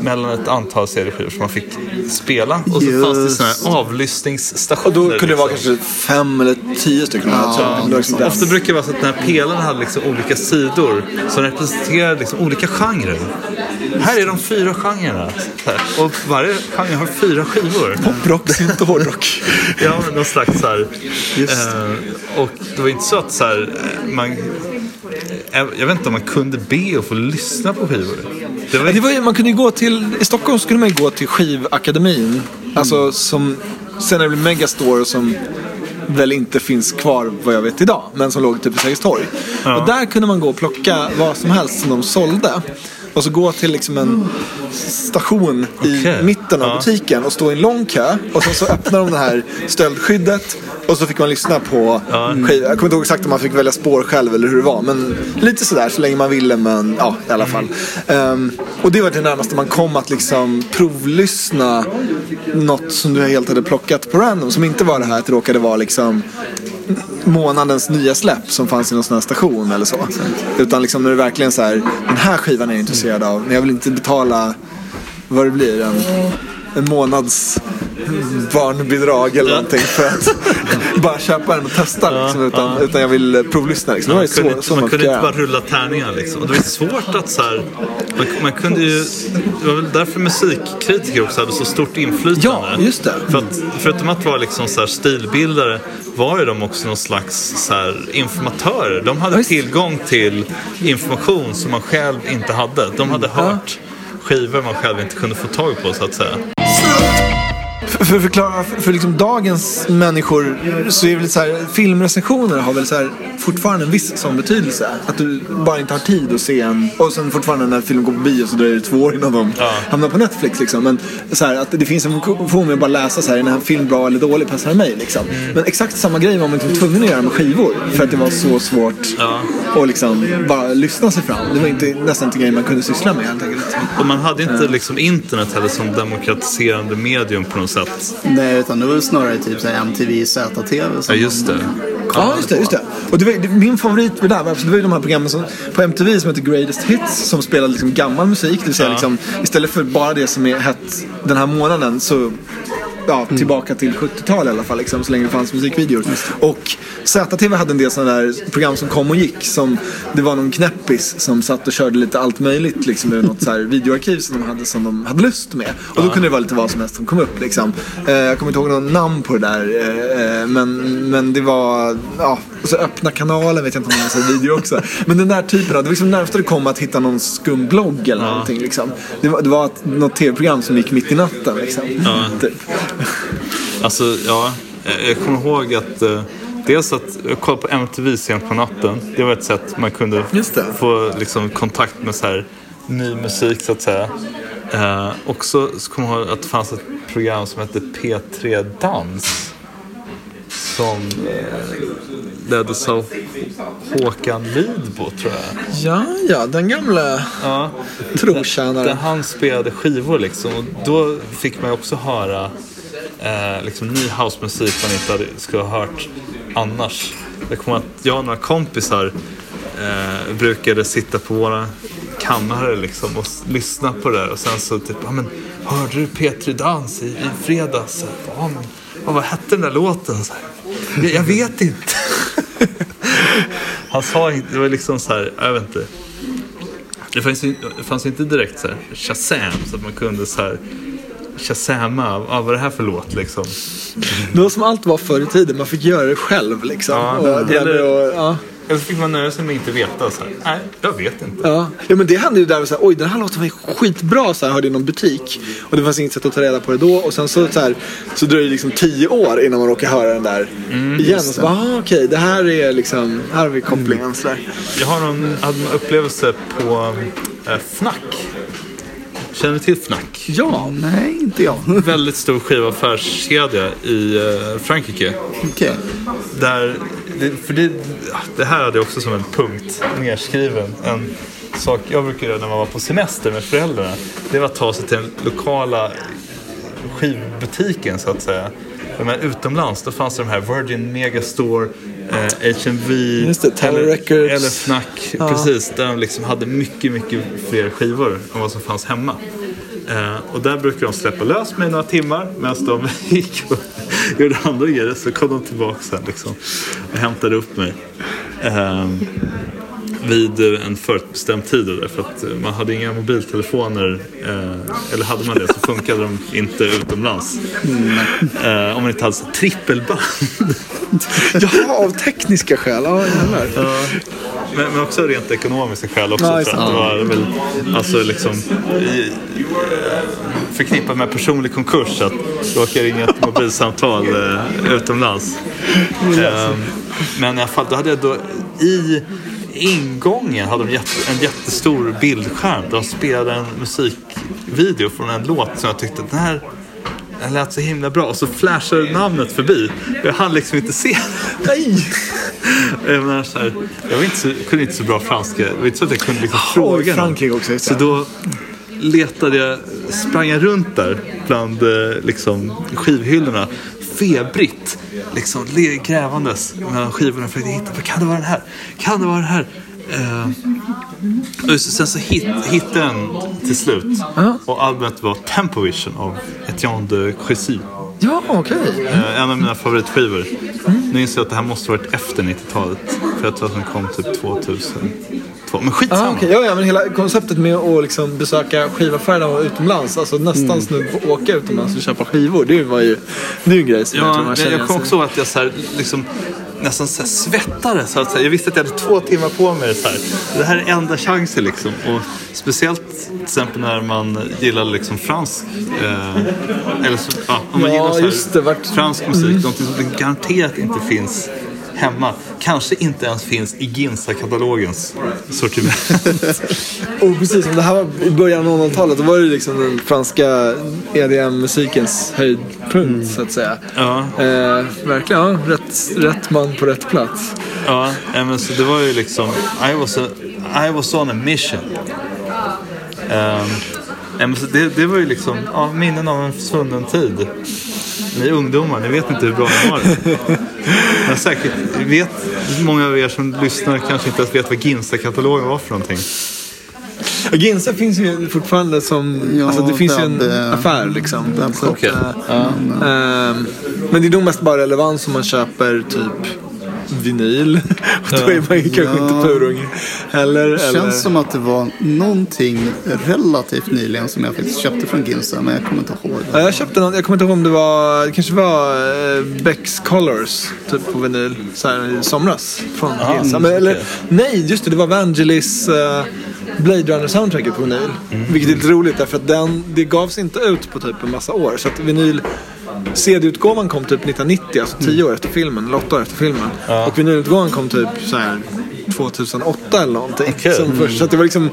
mellan ett antal CD-skivor som man fick spela. Och så fanns det såna här avlyssningsstationer. Och då kunde det vara liksom. kanske fem eller tio stycken. Det var liksom. Ofta brukar det vara så att den här pelaren hade liksom olika sidor som representerar liksom olika genrer. Här är de fyra genrerna. Och varje genre har fyra skivor. Poprock, synt och hårdrock. [LAUGHS] Ja, men någon slags så här. Eh, och det var inte så att så här, eh, man... Jag, vet inte om man kunde be och få lyssna på skivor. Det var Ja, det var, man kunde gå till, I Stockholm skulle man ju gå till Skivakademin. Alltså som senare blev Megastore och som väl inte finns kvar vad jag vet idag. Men som låg typ vid Sergels torg. Och där kunde man gå och plocka vad som helst som de sålde. Och så gå till liksom en station i mitten av Ja. butiken och stå i en lång kö. Och sen så öppnar de det här stöldskyddet. Och så fick man lyssna på skiv. Jag kommer inte ihåg exakt om man fick välja spår själv eller hur det var. Men lite sådär så länge man ville. Men ja, i alla fall. Ehm, och det var det närmaste man kom att liksom provlyssna något som du helt hade plockat på random. Som inte var det här att det råkade vara liksom månadens nya släpp som fanns i någon sån här station eller så. Utan liksom när det verkligen så här, den här skivan är jag intresserad av. Men jag vill inte betala vad det blir, en, en månads barnbidrag eller någonting för att [LAUGHS] bara köpa den och testa liksom, utan, utan jag vill eh, provlyssna. Liksom. Man kunde, så, inte, så man man kunde inte bara rulla tärningar liksom. Och det var svårt att så här, man, man kunde ju, det var väl därför musikkritiker också hade så stort inflytande. Ja, just det. För att, förutom att vara liksom så här stilbildare var ju de också någon slags så här informatörer. De hade Ja, tillgång till information som man själv inte hade. De hade hört skivor man själv inte kunde få tag på så att säga. För för att förklara för, liksom dagens människor så är det väl så här, filmrecensioner har väl så här, fortfarande en viss sån betydelse. Att du bara inte har tid att se en och sen fortfarande när filmen går på bio så dröjer det två år innan de Ja. hamnar på Netflix liksom. Men så här, att det finns en funktion med att bara läsa så här, är den här film bra eller dålig passar mig liksom. Men exakt samma grej var man liksom tvungen att göra med skivor för att det var så svårt Ja. att liksom bara lyssna sig fram. Det var inte, nästan inte grejer man kunde syssla med helt enkelt. Och man hade inte liksom internet heller som demokratiserande medium på något sätt. Nej, utan det var snarare typ så här MTV, ZTV. Ja, just det. Ja, just det. Just det. Och det var, det, min favorit med det där var, det var ju de här programmen som, på MTV som heter Greatest Hits som spelade liksom gammal musik. Det vill säga Ja. liksom, istället för bara det som är hett den här månaden så ja, tillbaka till 70-tal i alla fall, liksom, så länge det fanns musikvideor. Och ZTV hade en del sådana där program som kom och gick. Som, det var någon knäppis som satt och körde lite allt möjligt liksom, ur något så här videoarkiv som de hade som de hade lust med. Och då kunde det vara lite vad som helst som kom upp. Liksom. Eh, jag kommer inte ihåg någon namn på det där. Eh, eh, men, men det var, ja, och så öppna kanalen vet jag inte om det var video också. Men den där typen av, det var liksom närmast det kom att hitta någon skum blogg eller någonting. Liksom. Det var, det var ett, något tv-program som gick mitt i natten. Liksom. Typ. [LAUGHS] Alltså, ja. Jag kommer ihåg att eh, dels att kolla på MTV sent på natten. Det var ett sätt man kunde få liksom, kontakt med så här, ny musik så att säga. Eh, också så kommer jag ihåg att det fanns ett program som hette P3 Dans. Som eh, leddes av Håkan Lidbo tror jag. Ja, ja, den gamla Ja. Där trotjänaren. han spelade skivor liksom. Och då fick man också höra eh, liksom, ny housemusik man inte hade, skulle ha hört annars. Det kommer att jag och några kompisar eh, brukade sitta på våra kammare liksom, och lyssna på det där. Och sen så typ, ja men hörde du Petri Dans i, i fredags? Ja, men, ja, vad hette den där låten? Så här, jag, jag vet inte. [LAUGHS] Han sa inte, det var liksom så här, jag vet inte. Det fanns, ju, det fanns ju inte direkt så här Shazam så att man kunde så här Shazama, ah, vad är det här för låt liksom? Det var som allt var förr i tiden, man fick göra det själv liksom. Ja, och, det eller- och, ja. Eller så fick man nöja sig med att inte veta. Så här, Nej, jag vet inte. Ja. ja men det hände ju där, så här, oj den här låten var ju skitbra så här, hörde i någon butik. Och det fanns inget sätt att ta reda på det då. Och sen så, så, här, så dröjer det liksom tio år innan man råkar höra den där igen. Och så bara, ah, okej det här är liksom, här har vi kopplingen. Där. Jag har hade en upplevelse på eh, Fnac. Känner du till Fnac? Ja, Nej, inte jag. [LAUGHS] Väldigt stor skivaffärskedja i eh, Frankrike. Okej. Där, det, för det, det här hade jag också som en punkt nedskriven. En sak jag brukar göra när man var på semester med föräldrarna. Det var att ta sig till den lokala skivbutiken så att säga. Men utomlands då fanns det de här Virgin Megastore, eh, HMV det, eller, Records. eller Fnac. Precis, där de liksom hade mycket, mycket fler skivor än vad som fanns hemma. Eh, och där brukade de släppa lös mig några timmar medan de [LAUGHS] gick och gjorde andra grejer. Så kom de tillbaka sen liksom, och hämtade upp mig. Eh, vid eh, en förutbestämd tid därför att eh, man hade inga mobiltelefoner eh, eller hade man det så funkade de inte utomlands. Eh, om man inte hade så trippelband. [LAUGHS] Jaha, av tekniska skäl. Ja. Ja, men, men också rent ekonomiska skäl också. Ja, för att det. var väl alltså liksom i, förknippat med personlig konkurs att råka ringa ett mobilsamtal eh, utomlands. Eh, men i alla fall, då hade jag då i ingången hade de en jättestor bildskärm där de spelade en musikvideo från en låt som jag tyckte den här den lät så himla bra och så flashade namnet förbi. Jag hann liksom inte se Nej! jag, menar, så här, jag var inte så, kunde inte så bra franska. Det var inte så att jag kunde liksom Jaha, fråga. Frankrike också, Så då letade jag, sprang jag runt där bland eh, liksom, skivhyllorna. Febrigt, liksom grävandes mellan skivorna för att hitta, vad kan det vara den här? Kan det vara den här? Och just, sen så hit, hittade den till slut. Och albumet var Tempovision av Etienne de Crécy. Ja, okej. Eh, en av mina favoritskivor. Nu inser jag att det här måste varit efter 90-talet. För jag tror att den kom typ 2002. Men skitsamma. Ah, okay. ja, ja, men hela konceptet med att liksom besöka skivaffärerna utomlands, alltså nästan snudd på åka utomlands och köpa skivor, det var ju det är en grej som jag tror Ja, man känner jag kommer också ihåg att jag så här, liksom, nästan så här svettade. Så att säga. Jag visste att jag hade två timmar på mig. Så här. Det här är enda chansen. Liksom. Och speciellt till exempel när man gillar liksom fransk. Eh, eller så, ja, om man Ja, gillar så just det, här, vart- fransk musik. Någonting som garanterat inte finns hemma. Kanske inte ens finns i Ginsa-katalogens sortiment. [LAUGHS] Och precis det här var i början av 00-talet, då var det liksom den franska EDM-musikens höjdpunkt så att säga. Ja. Eh, verkligen, ja, rätt, rätt man på rätt plats. Ja, nej, men så det var ju liksom... I was, a, I was on a mission. Um, nej, men så det, det var ju liksom ja, minnen av en svunnen tid. Ni ungdomar, ni vet inte hur bra ni har det. Men säkert vet många av er som lyssnar kanske inte ens vet vad Ginsta-katalogen var för någonting. Ginsa finns ju fortfarande som, Ja, alltså det finns ju en webb, eh, affär liksom. webbshop. Så att, Okej. eh, ehm, men det är nog mest bara relevans om man köper typ vinyl. Och [LAUGHS] då är man ju kanske Ja. inte purung heller. Det eller... känns som att det var någonting relativt nyligen som jag faktiskt köpte från Ginsa, men jag kommer inte ihåg. Ja, jag köpte någon, jag kommer inte ihåg om det var, det kanske var eh, Becks Colors typ på vinyl så här, i somras. Från Ah, mm, Men, eller, okej. nej, just det, det var Vangelis eh, Blade Runner soundtracket på vinyl. Mm. Vilket är lite roligt därför att den, det gavs inte ut på typ en massa år. Så att vinyl CD-utgåvan kom typ 1990, alltså 10 år efter filmen, eller 8 år efter filmen. Och vinylutgåvan kom typ så här 2008 eller någonting. Okej. Som först. Så att det var liksom,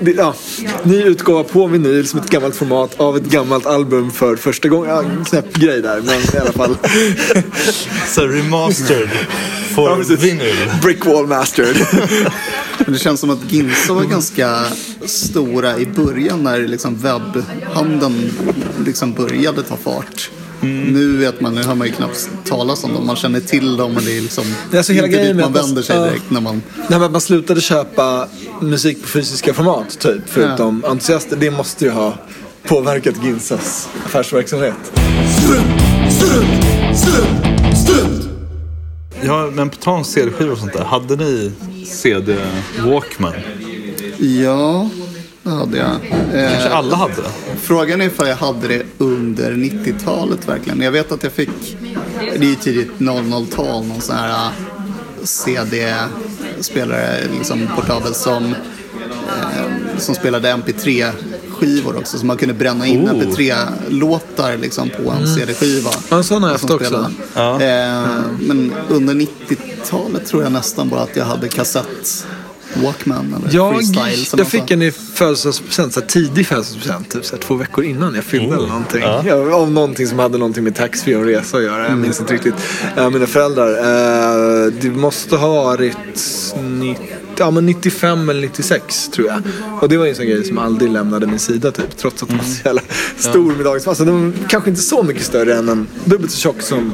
det, ja, ny utgåva på vinyl som ett gammalt format av ett gammalt album för första gången. Ja, knäpp grej där, men i alla fall. [LAUGHS] Så remastered Ja, for precis. vinyl. Brick Wall Mastered. [LAUGHS] Men det känns som att Ginsa var ganska stora i början när liksom webbhandeln liksom började ta fart. Mm. Nu vet man, nu hör man ju knappt talas om dem. Man känner till dem och det är liksom Det är alltså hela inte grejen dit man vänder sig ja. direkt när man... Nej, men att man slutade köpa musik på fysiska format, typ. Förutom entusiaster. Det måste ju ha påverkat Ginsas affärsverksamhet. Strunt, strunt, strunt, strunt. Ja, men på tal om CD-skivor och sånt där. Hade ni CD Walkman? Ja, det hade jag. Kanske Eh, alla hade det? Frågan är ifall jag hade det under 90-talet verkligen. Jag vet att jag fick, det är ju tidigt 00-tal, någon sån här äh, CD-spelare, liksom portabel som, eh, som spelade MP3-skivor också. Så man kunde bränna in Oh. MP3-låtar liksom på en CD-skiva. Ja, en sån har jag haft också. Ja. Eh, men under 90-talet tror jag nästan bara att jag hade kassett Walkman eller Jag, freestyle. som jag fick en i födelsedagspresent, så här tidig födelsedagspresent, typ så här två veckor innan jag fyllde eller någonting. Ja. Ja, om någonting som hade någonting med taxfree och resa att göra. Jag minns inte riktigt. Eh, mina föräldrar, eh, det måste ha varit 90, ja, men 95 eller 96 tror jag. Och det var ju en sån grej som aldrig lämnade min sida typ. Trots att den var så jävla stor med dagens Alltså den var kanske inte så mycket större än en dubbelt så tjock som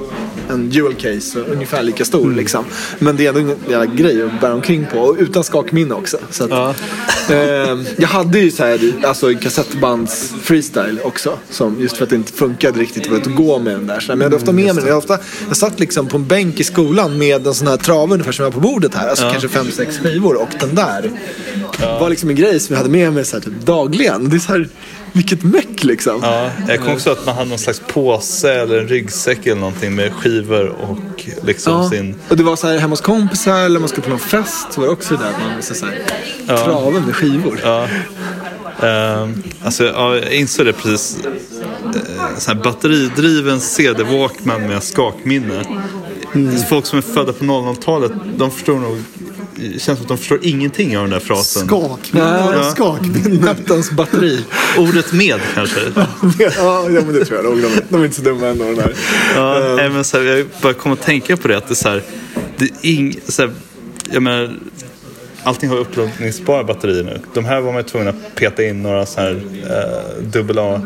en jewel case. Ungefär lika stor liksom. Men det är ändå en jävla grej att bära omkring på. Och utan skakminne också. Så att, Ja. Eh, jag hade ju så här, alltså kassettbands freestyle också. Som, just för att det inte funkade riktigt för att gå med den där. Så, men jag hade ofta med mig den. Jag, ofta, jag satt liksom på en bänk i skolan med en sån här trave ungefär som jag har på bordet här. Alltså kanske fem, sex skivor. Och den där var liksom en grej som jag hade med mig så här, typ, dagligen. Det är så här, vilket meck liksom. Ja, jag kommer också att man hade någon slags påse eller en ryggsäck eller någonting med skivor och liksom Ja. sin... Och det var så här hemma hos kompisar eller man skulle på någon fest. Så var det också det där man så här, trave med skivor. Ja. Ehm, alltså, ja, jag insåg det precis. Uh, så här batteridriven CD-Walkman med skakminne. Folk som är födda på 00-talet, de förstår nog... Känns som att de förstår ingenting av den där frasen. Ja. skakminne. [LAUGHS] Nattens batteri. Ordet med kanske. [LAUGHS] ja, men det tror jag nog. De, de är inte så dumma ändå de där. Ja, nej, men så här, jag bara kom att tänka på det att det är så här, det är ing, så här, jag menar, allting har uppladdningsbara batterier nu. De här var man ju tvungen att peta in några så här eh, dubbel A.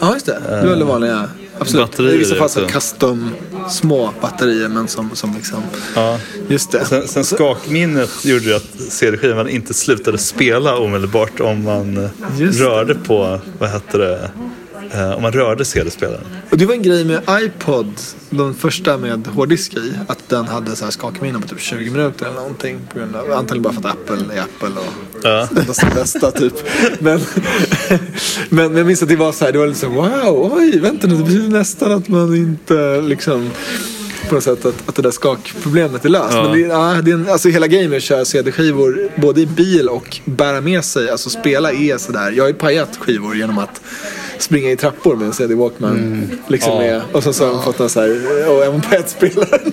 Ja, just det. Det är väldigt vanliga. Absolut. Batterier I vissa fall så custom små batterier men som, som liksom... Ja. Just det. Sen, sen skakminnet gjorde ju att CD-skivan inte slutade spela omedelbart om man eh, Just det. rörde på, vad heter det, eh, om man rörde CD-spelaren. Och det var en grej med iPod, den första med hårddisk i, att den hade så här skakminne på typ 20 minuter eller någonting. På grund av, antagligen bara för att Apple är Apple och Ja. det bästa typ. Men, men, jag minns att det var så här, det var lite så wow, oj, vänta nu, det betyder nästan att man inte liksom på något sätt att, att det där skakproblemet är löst. Ja. Men det, ja, det är en, alltså hela grejen med att köra CD-skivor både i bil och bära med sig, alltså spela är sådär. Jag har ju pajat skivor genom att springa i trappor med en CD Walkman. Liksom Ja. med, och så, så har man fått en så här, och även pajat spelaren. [LAUGHS]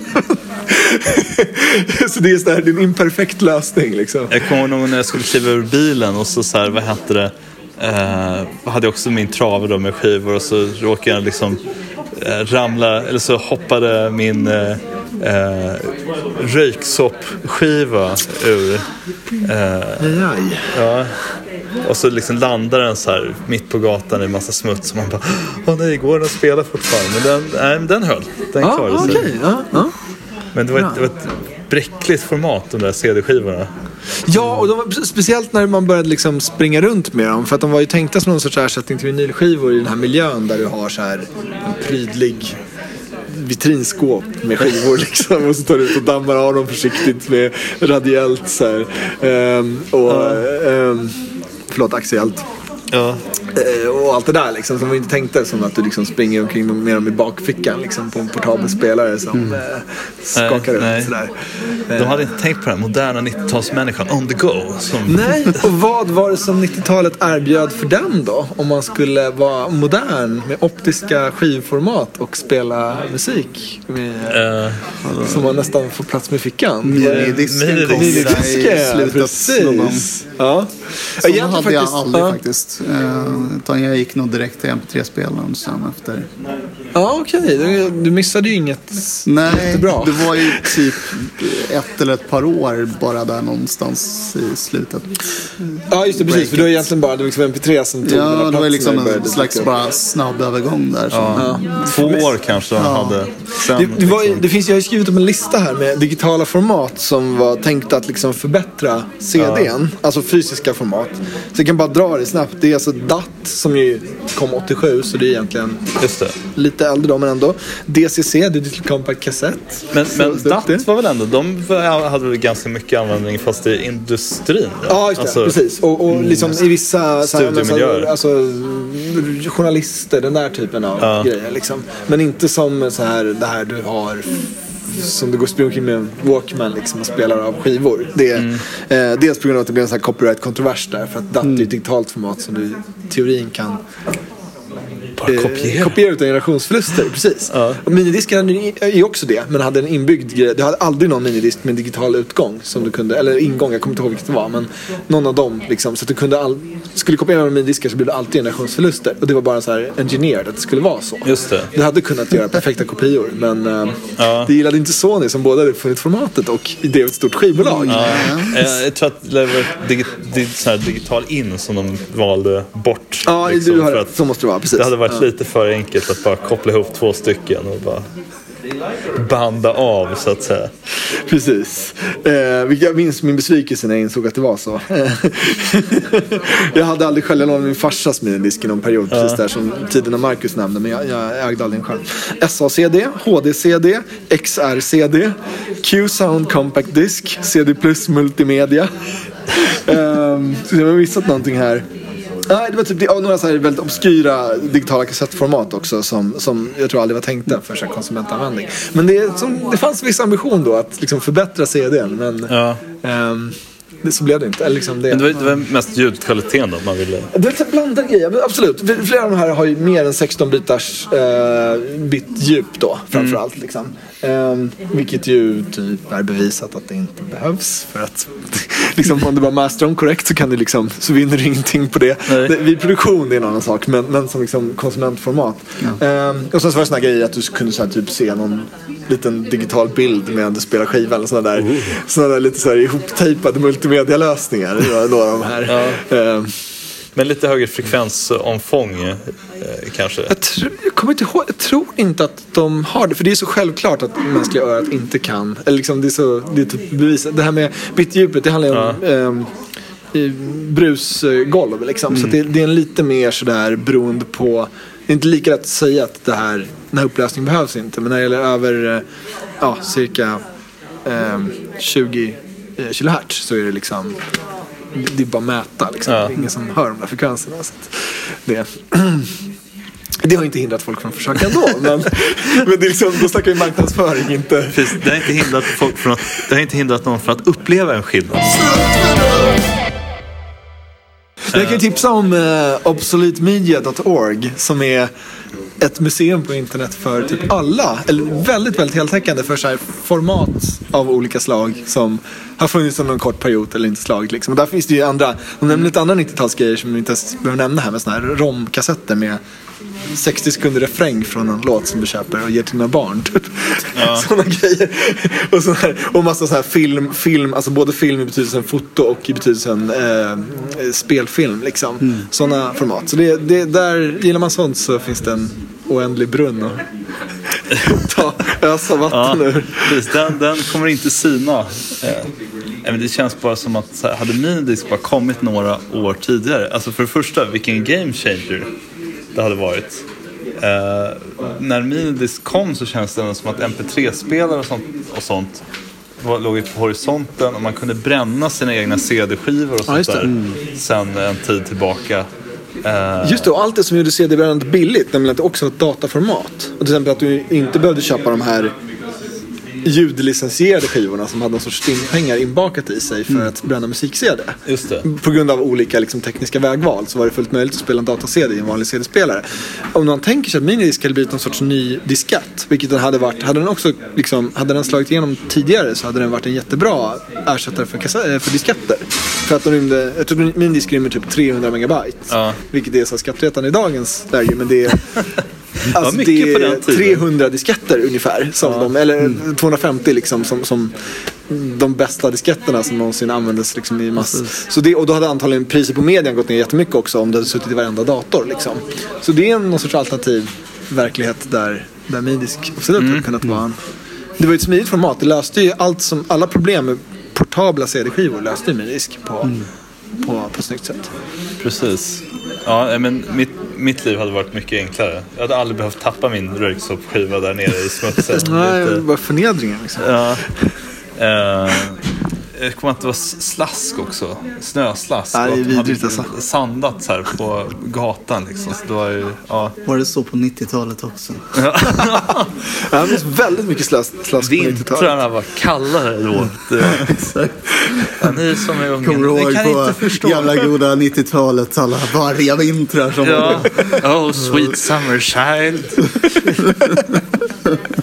så det är, så här, det är en imperfekt lösning liksom. Jag kommer ihåg när jag skulle kliva ur bilen och så, så här, vad hette det, eh, hade jag också min trave då med skivor och så råkade jag liksom eh, ramla, eller så hoppade min eh, eh, röyksoppskiva ur. Aj. ja. Och så liksom landar den så här mitt på gatan i massa smuts och man bara Åh nej, går den att spela fortfarande? Men den, nej, men den höll. Den Ja, klarade sig. Ja, ja. Men det var, ett, det var ett bräckligt format de där CD-skivorna. Ja, och de var, speciellt när man började liksom springa runt med dem. För att de var ju tänkta som någon sorts ersättning till vinylskivor i den här miljön där du har så här en prydlig vitrinskåp med skivor [LAUGHS] liksom. Och så tar du ut och dammar av dem försiktigt med radiellt så här. Ehm, och, ehm, förlåt, axiellt. Ja. Eh, och allt det där liksom, som vi inte tänkte som att du liksom springer omkring med dem i bakfickan liksom, på en portabel spelare som eh, skakar Nej, runt sådär. De hade inte tänkt på den moderna 90-talsmänniskan on the go. Som... Nej, och vad var det som 90-talet erbjöd för den då? Om man skulle vara modern med optiska skivformat och spela musik med, Eh, som man nästan får plats med fickan. Minidisken kom i slutet precis. Ja. Sådana Egentligen hade jag aldrig ja. faktiskt. Eh, utan jag gick nog direkt till MP3-spelaren sen efter. Ja, okej. Du, du missade ju inget Nej, jättebra. det var ju typ ett eller ett par år bara där någonstans i slutet. Ja, just det. Precis. För det var egentligen bara det var liksom MP3 som tog Ja, det var liksom en slags bara snabb övergång där. som- Två år kanske de hade. Sen, Det, det, var, liksom. det finns, jag har ju skrivit upp en lista här med digitala format som var tänkta att liksom förbättra CDn. Alltså fysiska format. Så jag kan bara dra det snabbt. Det är alltså DAT som ju kom 87 så det är egentligen Just det. lite äldre då men ändå. DCC, Digital Compact Cassette. Men, men DAT var väl ändå, de hade väl ganska mycket användning fast i industrin? va? Ja, just det. Alltså, precis. Och, och liksom i vissa Studiemiljöer. alltså, journalister, den där typen av Ja. grejer. Liksom. Men inte som så här, det här du har som du går springer omkring med Walkman liksom, och spelar av skivor. Det är, Mm. eh, dels på grund av att det blir en copyright-kontrovers där. För att DAT är ett digitalt format som du i teorin kan kopiera. kopiera utan generationsförluster. [LAUGHS] Precis. Ja. Och minidisken är ju också det, men hade en inbyggd grej. Du hade aldrig någon minidisk med digital utgång, som du kunde, eller ingång, jag kommer inte ihåg vilket det var, men någon av dem. Liksom, så att du kunde all, skulle kopiera med minidiskar så blev det alltid generationsförluster. Och det var bara så här engineered att det skulle vara så. Just det. Du hade kunnat göra perfekta kopior, men eh, Ja. det gillade inte Sony som båda hade funnit formatet och drev ett stort skivbolag. Ja. Eh, Jag tror att det var digi, di, så här digital in som de valde bort. Ja, liksom, du har för att Så måste det vara. Precis. Det hade varit ja. lite för enkelt att bara koppla ihop två stycken och bara banda av så att säga. Precis. Eh, jag minns min besvikelse när jag insåg att det var så. [LAUGHS] jag hade aldrig själv, jag lånade min farsas minidisk i någon period precis där som tiden och Marcus nämnde. Men jag, jag ägde aldrig en själv. SACD, HD-CD, XR-CD, Q-Sound Compact Disc, CD Plus Multimedia. um, [LAUGHS] så jag har missat någonting här. Nej, det var typ det, några så här väldigt obskyra digitala kassettformat också som, som jag tror aldrig var tänkta för så här konsumentanvändning. Men det, som, det fanns viss ambition då att liksom förbättra CDn men Ja. ehm, det, så blev det inte. Eller liksom det, Men det var, det var mest ljudkvaliteten då man ville. det är lite blandade grejer, men absolut. Flera av de här har ju mer än 16 bitars eh, bitdjup då framförallt. Liksom. Ehm, vilket ju typ är bevisat att det inte behövs. För att [LAUGHS] liksom, om du bara masterar dem korrekt så, kan du liksom, så vinner du ingenting på det. Nej. vid produktion det är en annan sak, men, men som liksom konsumentformat. Ehm, och sen så var det såna grejer att du kunde så här, typ se någon liten digital bild medan du spelar skiva. Eller sådana där, såna där lite så här ihoptejpade multimedialösningar. Några av de här. Ehm, Men lite högre frekvensomfång eh, kanske. Jag, tr- jag kommer inte ihåg, jag tror inte att de har det. För det är så självklart att mänskliga örat inte kan. Eller liksom det är så, det är typ bevisat. Det här med bitdjupet, det handlar ju om ehm, i brusgolv liksom. Så att det, det är en lite mer sådär beroende på det är inte lika lätt att säga att det här, den här upplösningen behövs inte. Men när det gäller över eh, ja, cirka ehm, 20 eh, kilohertz så är det liksom det är bara mäta liksom. Ja. Det är ingen som hör de där frekvenserna. Så det, [CLEARS THROAT] det har inte hindrat folk från att försöka ändå. [LAUGHS] men, men det är liksom, då snackar vi marknadsföring, inte... Precis, det har inte hindrat, folk från att, det har inte hindrat någon från att uppleva en skillnad. Jag kan tipsa om eh, obsoletemedia.org som är ett museum på internet för typ alla, eller väldigt, väldigt heltäckande för så här format av olika slag som har funnits under en kort period eller inte slagit liksom. Och där finns det ju andra, de nämner lite andra 90-talsgrejer som vi inte ens behöver nämna här med sådana här romkassetter med 60 sekunder refräng från en låt som du köper och ger till dina barn. Typ. [LAUGHS] Sådana grejer. Och, sån här, och massa så här film, film, alltså både film i betydelsen foto och i betydelsen eh, spelfilm. Liksom. Sådana format. Så det, det, där, gillar man sånt så finns det en oändlig brunn att [LAUGHS] ta, ösa Ja, vatten ur. precis, den, den kommer inte sina. Eh, men det känns bara som att här, hade Minidisk bara kommit några år tidigare. Alltså för det första, vilken game changer det hade varit. Eh, när Minidisk kom så känns det som att MP3-spelare och sånt, och sånt var, låg på horisonten och man kunde bränna sina egna CD-skivor och sånt det. där sen en tid tillbaka. Eh, Just det, och allt det som gjorde CD-brännandet billigt, nämligen att det också var ett dataformat. Och till exempel att du inte behövde köpa de här ljudlicensierade skivorna som hade någon sorts stimpengar inbakat i sig för att bränna musik-CD. På grund av olika liksom, tekniska vägval så var det fullt möjligt att spela en data-CD i en vanlig CD-spelare. Om man tänker sig att minidisk hade blivit någon sorts ny diskett, vilket den hade varit, hade den också liksom, hade den slagit igenom tidigare så hade den varit en jättebra ersättare för, kassa- eh, för disketter. För att de rymde, jag tror minidisk rymmer typ 300 megabyte. Ja. Vilket är så skattretande i dagens läge, men det är [LAUGHS] Alltså mycket det på är den tiden. 300 disketter ungefär. Som de, eller 250 liksom som, som de bästa disketterna som någonsin användes liksom i mass. Så det, och då hade antagligen priset på median gått ner jättemycket också om det hade suttit i varenda dator. Liksom. Så det är någon sorts alternativ verklighet där, där midisk absolut hade kunnat vara en... Det var ju ett smidigt format. Det löste ju allt som, alla problem med portabla CD-skivor löste ju midisk på, på, på ett snyggt sätt. Precis. Ja, men mitt, mitt liv hade varit mycket enklare. Jag hade aldrig behövt tappa min röyksoppskiva där nere i smutsen. Nej, Lite- bara förnedringen liksom. Ja. Eh, jag kommer att det var s- slask också. Snöslask. Ja, det är Och att de vidrigt, hade alltså. Sandat här på gatan liksom. Så det var ju, ja. Var det så på 90-talet också? Ja, [LAUGHS] det finns väldigt mycket slask, slask på 90-talet. Vintrarna var kallare då. Det, [LAUGHS] Exakt. ja, ni som är unga, Kommer du ihåg på gamla goda 90-talet? Alla varga vintrar som Ja. Oh, sweet summer child. [LAUGHS]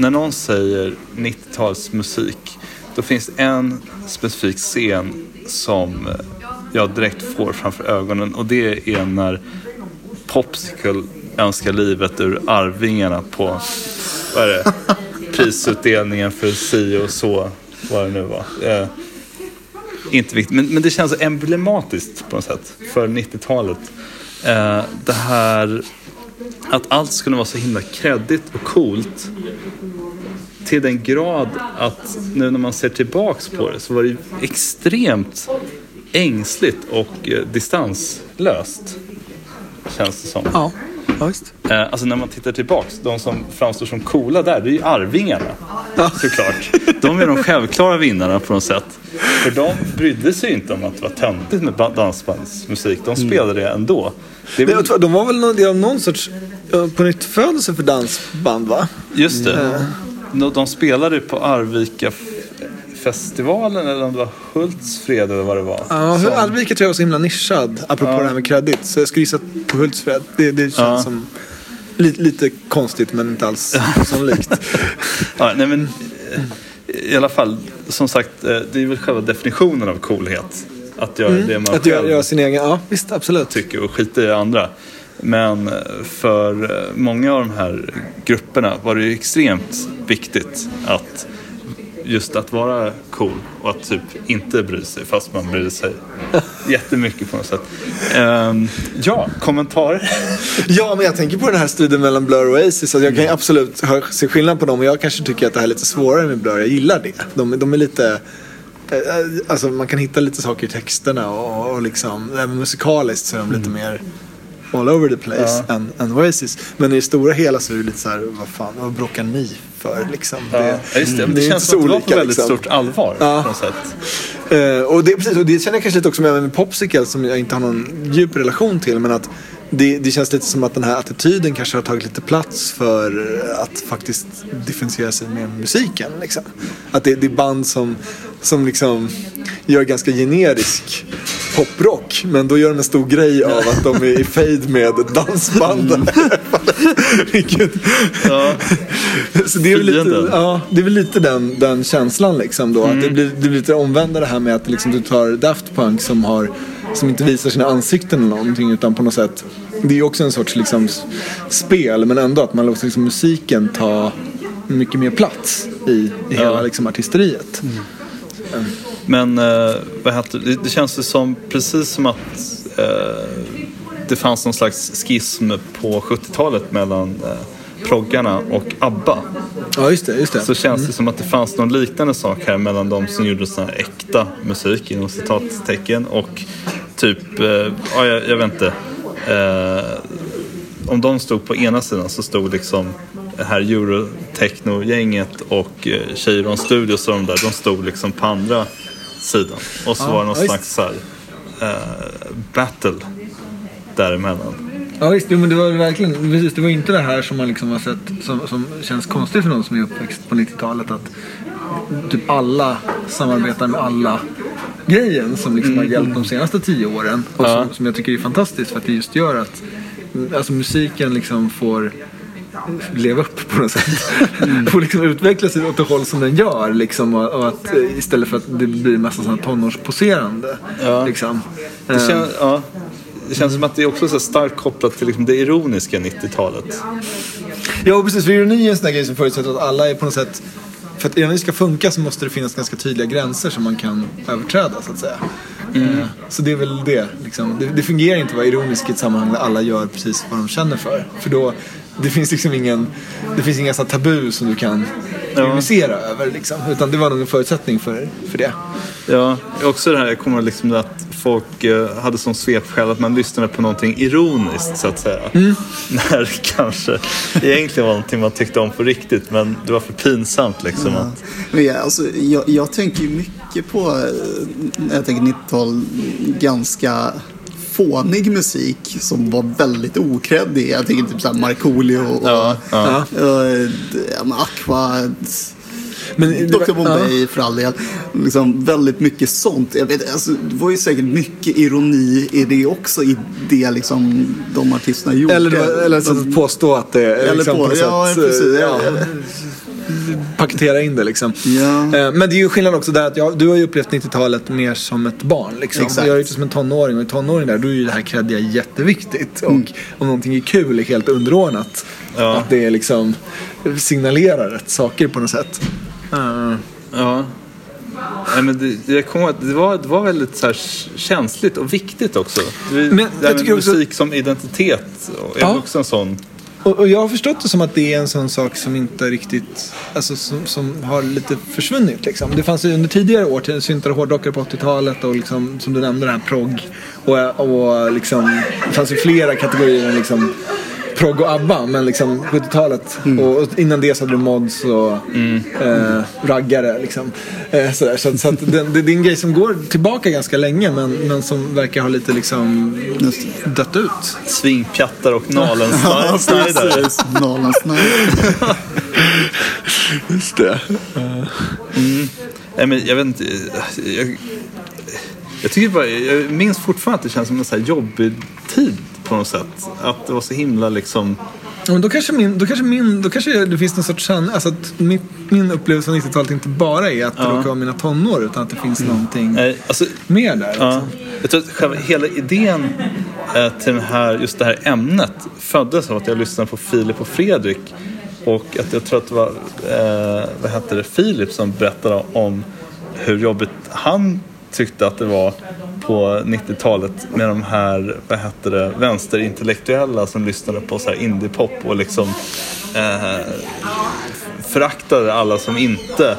När någon säger 90-talsmusik, då finns det en specifik scen som eh, jag direkt får framför ögonen och det är när Popsicle önskar livet ur Arvingarna på, vad är det, [LAUGHS] prisutdelningen för si och så, vad det nu var. Eh, inte viktigt, men, men det känns emblematiskt på något sätt för 90-talet. Eh, det här att allt skulle vara så himla kreddigt och coolt till den grad att nu när man ser tillbaks på det så var det extremt ängsligt och eh, distanslöst. Känns det som. Ja, ja visst. Eh, alltså när man tittar tillbaks, de som framstår som coola där, det är ju Arvingarna. Såklart. De är de självklara vinnarna på något sätt. För de brydde sig inte om att det var töntigt med ba- dansbandsmusik. De spelade det ändå. Det Det, väl, de var väl någon, någon sorts på nytt födelse för dansband va? just det. De, de spelade på Arvika festivalen eller om det var Hultsfred eller vad det var. Ja, Som- Arvika tror jag var så himla nischad apropå det här med kredit. Så jag skulle gissa på Hultsfred. Det, det känns Ja. som li, lite konstigt men inte alls osannolikt. [LAUGHS] Ja, nej men, eh, I alla fall, som sagt, eh, det är väl själva definitionen av coolhet. Att göra det man Mm. Att själv göra sin egen, ja visst absolut. tycker och skita i andra. Men för många av de här grupperna var det ju extremt viktigt att just att vara cool och att typ inte bry sig fast man bryr sig jättemycket på något sätt. Ehm, ja, kommentarer? Ja, men jag tänker på den här striden mellan Blur och Oasis. Att jag kan ju absolut se skillnad på dem och jag kanske tycker att det här är lite svårare med Blur. Jag gillar det. De, de är lite... eh, Alltså man kan hitta lite saker i texterna och, och liksom, även musikaliskt så är de lite mer all over the place än, än Oasis. Men i det stora hela så är det lite så här, vad fan, vad bråkar ni för liksom? Ja, just det. Det, är känns som att det var på väldigt liksom. stort allvar Ja. på något sätt. Eh, och, det, precis, och det känner jag kanske lite också med, med Popsicle som jag inte har någon djup relation till. Men att det, det känns lite som att den här attityden kanske har tagit lite plats för att faktiskt differentiera sig med musiken. Liksom. Att det, det är band som, som liksom gör ganska generisk poprock. Men då gör de en stor grej av att de är i fade med dansbanden. [LAUGHS] Vilket, Ja. så det är väl lite, ja, det är väl lite den, den känslan liksom då. Att det, blir, det blir lite omvända det här med att liksom du tar Daft Punk som, har, som inte visar sina ansikten eller någonting utan på något sätt. Det är ju också en sorts liksom, spel men ändå att man låter liksom, musiken ta mycket mer plats i, i hela liksom, artisteriet. Men eh, vad heter, det, det känns ju som precis som att eh, det fanns någon slags schism på 70-talet mellan eh, proggarna och ABBA. Ja, just det. Just det. Så känns det som att det fanns någon liknande sak här mellan de som gjorde sån här äkta musik inom citattecken och typ, eh, ja jag, jag vet inte. Eh, om de stod på ena sidan så stod liksom det här Eurotechno-gänget och eh, Cheiron Studios och de där, de stod liksom på andra sidan. Och så Ja, var det någon ja, slags så här, eh, battle däremellan. Ja visst, jo, men det var verkligen, precis, det var inte det här som man liksom har sett som, som känns konstigt för någon som är uppväxt på 90-talet att typ alla samarbetar med alla grejen som liksom har gällt de senaste tio åren och Ja. som, som jag tycker är fantastiskt för att det just gör att mm, alltså, musiken liksom får leva upp på något sätt. får liksom utvecklas åt det håll som den gör liksom, och, och att, istället för att det blir en massa sådana tonårsposerande. Ja. Liksom. Det, kän, ja, det känns som att det är också så starkt kopplat till liksom det ironiska 90-talet. Ja, precis. För ironi är en sån där grej som förutsätter att alla är på något sätt... För att ironi ska funka så måste det finnas ganska tydliga gränser som man kan överträda, så att säga. Eh, Så det är väl det. Liksom. Det, det fungerar inte att vara ironisk i ett sammanhang där alla gör precis vad de känner för. För då, det finns liksom ingen... Det finns inga tabu som du kan ironisera över, liksom. Utan det var nog en förutsättning för, för det. Ja, också det här, jag kommer liksom att folk eh, hade som svepskäl att man lyssnade på någonting ironiskt så att säga. [LAUGHS] När det kanske egentligen var någonting man tyckte om på riktigt men det var för pinsamt liksom. Att, Men jag, alltså, jag, jag tänker ju mycket på, eh, när jag tänker 90-tal, ganska fånig musik som var väldigt okreddig. Jag tänker typ såhär Markoolio och ja, ja. eh, ja, men Aqua, Men det var- Dr Bombay för all del. Liksom väldigt mycket sånt. Jag vet, alltså, det var ju säkert mycket ironi i det också, i det liksom, de artisterna gjorde. Eller, eller så att påstå att det är Eller liksom på- på ja, sätt, precis, eh, ja. Paketera in det liksom. Ja. Eh, Men det är ju skillnad också där att jag, du har ju upplevt 90-talet mer som ett barn. Liksom. Exakt. Jag är ju inte som en tonåring och i tonåring där då är ju det här kreddiga jätteviktigt. Och om någonting är kul är helt underordnat. Ja. Att det är liksom signalerar rätt saker på något sätt. Eh, Ja. Nej, men det, jag kommer att det var, det var väldigt så här känsligt och viktigt också. Det, Men det jag med tycker också- musik som identitet är Ja. också en sån. Och, och jag har förstått det som att det är en sån sak som inte riktigt, alltså som, som har lite försvunnit liksom. Det fanns ju under tidigare år, syntar och hårdrockare på 80-talet och liksom, som du nämnde den här progg. Och, och liksom, det fanns ju flera kategorier liksom progg och ABBA, men liksom 70-talet. Och, och innan det så hade du mods och eh, raggare liksom. Eh, sådär. Så, så att det, det, är en grej som går tillbaka ganska länge men, men som verkar ha lite liksom dött ut. Svingpjattar och [LAUGHS] Ja, Nalen-Snyder. precis. Nolan Snyder. [LAUGHS] Just det. Nej, men jag vet inte. Jag, jag, tycker bara, jag minns fortfarande att det känns som en så här jobbig tid på något sätt. Att det var så himla liksom... Ja, men då kanske, min, då kanske, min, då kanske det finns någon sorts sann, alltså att min, min upplevelse av 90-talet inte bara är att det Ja. råkar vara mina tonår utan att det finns någonting Nej, alltså, mer där. Ja, Liksom. jag tror att själva hela idén eh, till den här, just det här ämnet föddes av att jag lyssnade på Filip och Fredrik. Och att jag tror att det var eh, vad heter det, Filip som berättade om hur jobbigt han tyckte att det var på 90-talet med de här vad heter det, vänsterintellektuella som lyssnade på så här indiepop och liksom eh, föraktade alla som inte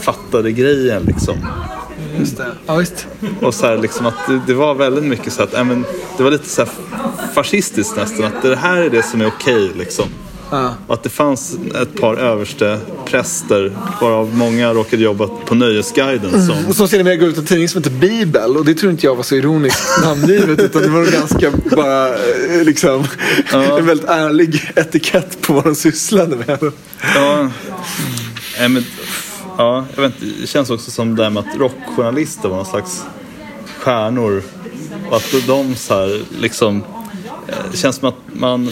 fattade grejen liksom. Just det. Ja, visst. Och så här, liksom att det, det var väldigt mycket så att, ja, men, det var lite så här fascistiskt nästan. Att det här är det som är okej liksom. Ja. Och att det fanns ett par överste präster, varav många råkade jobba på Nöjesguiden som... Och så sedermera går ut en tidning som heter Bibel och det tror inte jag var så ironiskt namngivet [LAUGHS] utan det var ganska bara eh, liksom en väldigt ärlig etikett på vad de sysslade med. Ja, men, ja, jag vet inte, det känns också som det här med att rockjournalister var någon slags stjärnor. Och att de så här, liksom, eh, det känns som att man...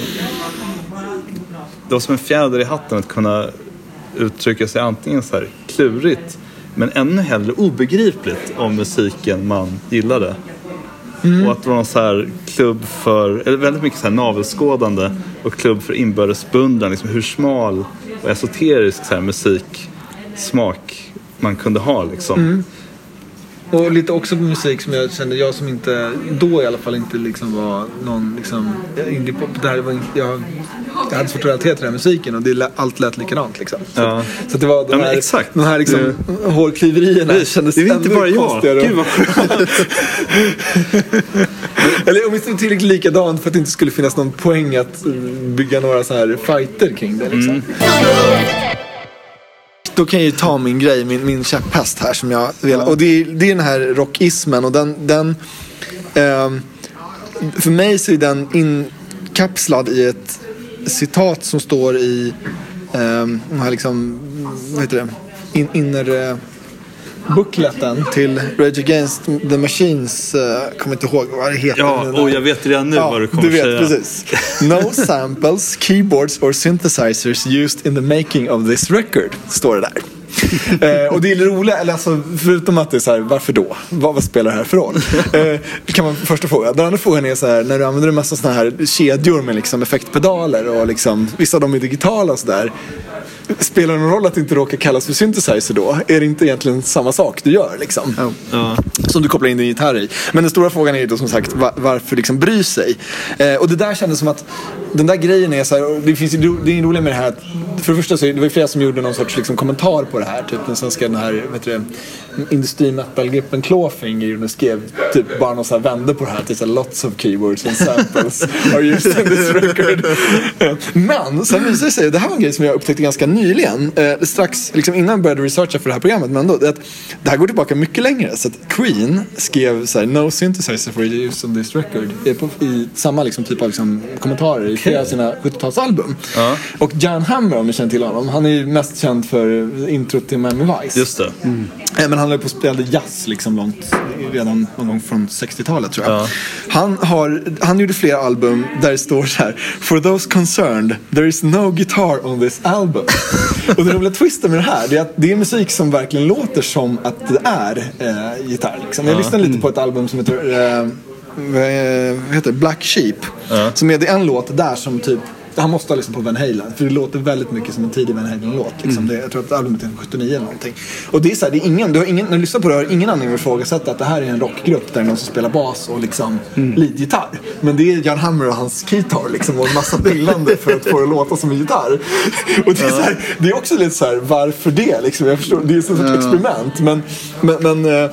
Det var som en fjäder i hatten att kunna uttrycka sig antingen så här klurigt men ännu hellre obegripligt om musiken man gillade. Och att det var någon så här klubb för, eller väldigt mycket så här navelskådande och klubb för inbördes beundran. Liksom hur smal och esoterisk så här musiksmak man kunde ha liksom. Och lite också på musik som jag kände, jag som inte, då i alla fall inte liksom var någon liksom, indie pop. Det här var, inte- jag, jag hade svårt att relatera till den här musiken och det, allt lät likadant liksom. Så, Ja. så det var de Ja, här, exakt. de här liksom, hårklyverierna kändes det är inte bara jag. Gud vad [LAUGHS] Eller åtminstone tillräckligt likadant för att det inte skulle finnas någon poäng att bygga några så här fighter kring det liksom. Då kan jag ju ta min grej, min, min käpphäst här som jag vill. Och det är, det är den här rockismen och den, den ehm, för mig så är den inkapslad i ett citat som står i den här liksom, vad heter det, in, inner eh, bookleten till Rage Against the Machines, uh, kommer inte ihåg vad det heter. Ja, och jag vet redan nu vad du kommer du vet, säga. precis. No [LAUGHS] samples, keyboards or synthesizers used in the making of this record, står det där. eh, och det är roliga, eller alltså, förutom att det är så här, varför då? Vad, vad spelar det här för roll? Eh, kan man första fråga. Den andra frågan är så här, när du använder en massa såna här kedjor med liksom effektpedaler och liksom, vissa av dem är digitala och sådär. Spelar det någon roll att det inte råkar kallas för synthesizer då? Är det inte egentligen samma sak du gör liksom? Ja. Som du kopplar in din gitarr i. Men den stora frågan är ju då som sagt va- varför liksom bry sig? Eh, och det där kändes som att den där grejen är så här, det finns det är roligt med det här att för det första så är det det var flera som gjorde någon sorts liksom kommentar på det här. Typ den svenska den här, vad heter det, industrimetalgruppen Clawfinger och skrev typ bara någon så här vände på det här till så här, lots of keywords and samples [LAUGHS] are used in this record. Men sen visade det sig, det här var en grej som jag upptäckte ganska nyligen, eh, strax liksom innan jag började researcha för det här programmet, men ändå, det, att det här går tillbaka mycket längre. Så att Queen skrev så här, no synthesizer for use on this record på, i samma liksom, typ av liksom, kommentarer i flera av sina 70-talsalbum. Ja. Och Jan Hammer om ni känner till honom, han är ju mest känd för introt till Miami Vice. Just det. Eh, Men han höll på och spelade jazz liksom långt, redan någon gång från 60-talet tror jag. Ja. Han, har, han gjorde flera album där det står så här. For those concerned, there is no guitar on this album. [LAUGHS] och den roliga twisten med det här det är att det är musik som verkligen låter som att det är eh, gitarr. Liksom. Jag lyssnade lite på ett album som heter eh, vad heter? Black Sheep. Som är det en låt där som typ han måste ha lyssnat på Van Halen för det låter väldigt mycket som en tidig Van Halen-låt. Liksom. Det, jag tror att albumet är från 79 eller någonting. Och det är så här, det är ingen, du har ingen, när du lyssnar på det har ingen anledning att ifrågasätta att det här är en rockgrupp där det är någon som spelar bas och liksom leadgitarr. Men det är Jan Hammer och hans keytar liksom och en massa pillande för att få det att låta som en gitarr. Och det är, så här, det är också lite så här, varför det? Liksom, jag förstår, det är ett sorts experiment. Men, men, men eh,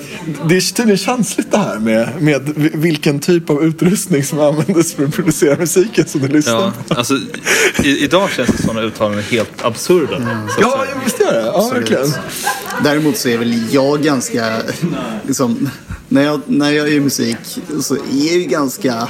det är tydligen känsligt det här med, med vilken typ av utrustning som användes för att producera musiken som du lyssnar Ja, på. alltså, i, idag känns det sådana uttalanden helt absurda. Så att Ja, visst gör det. Ja, verkligen. Däremot så är väl jag ganska, liksom, när jag, när jag gör musik så är jag ju ganska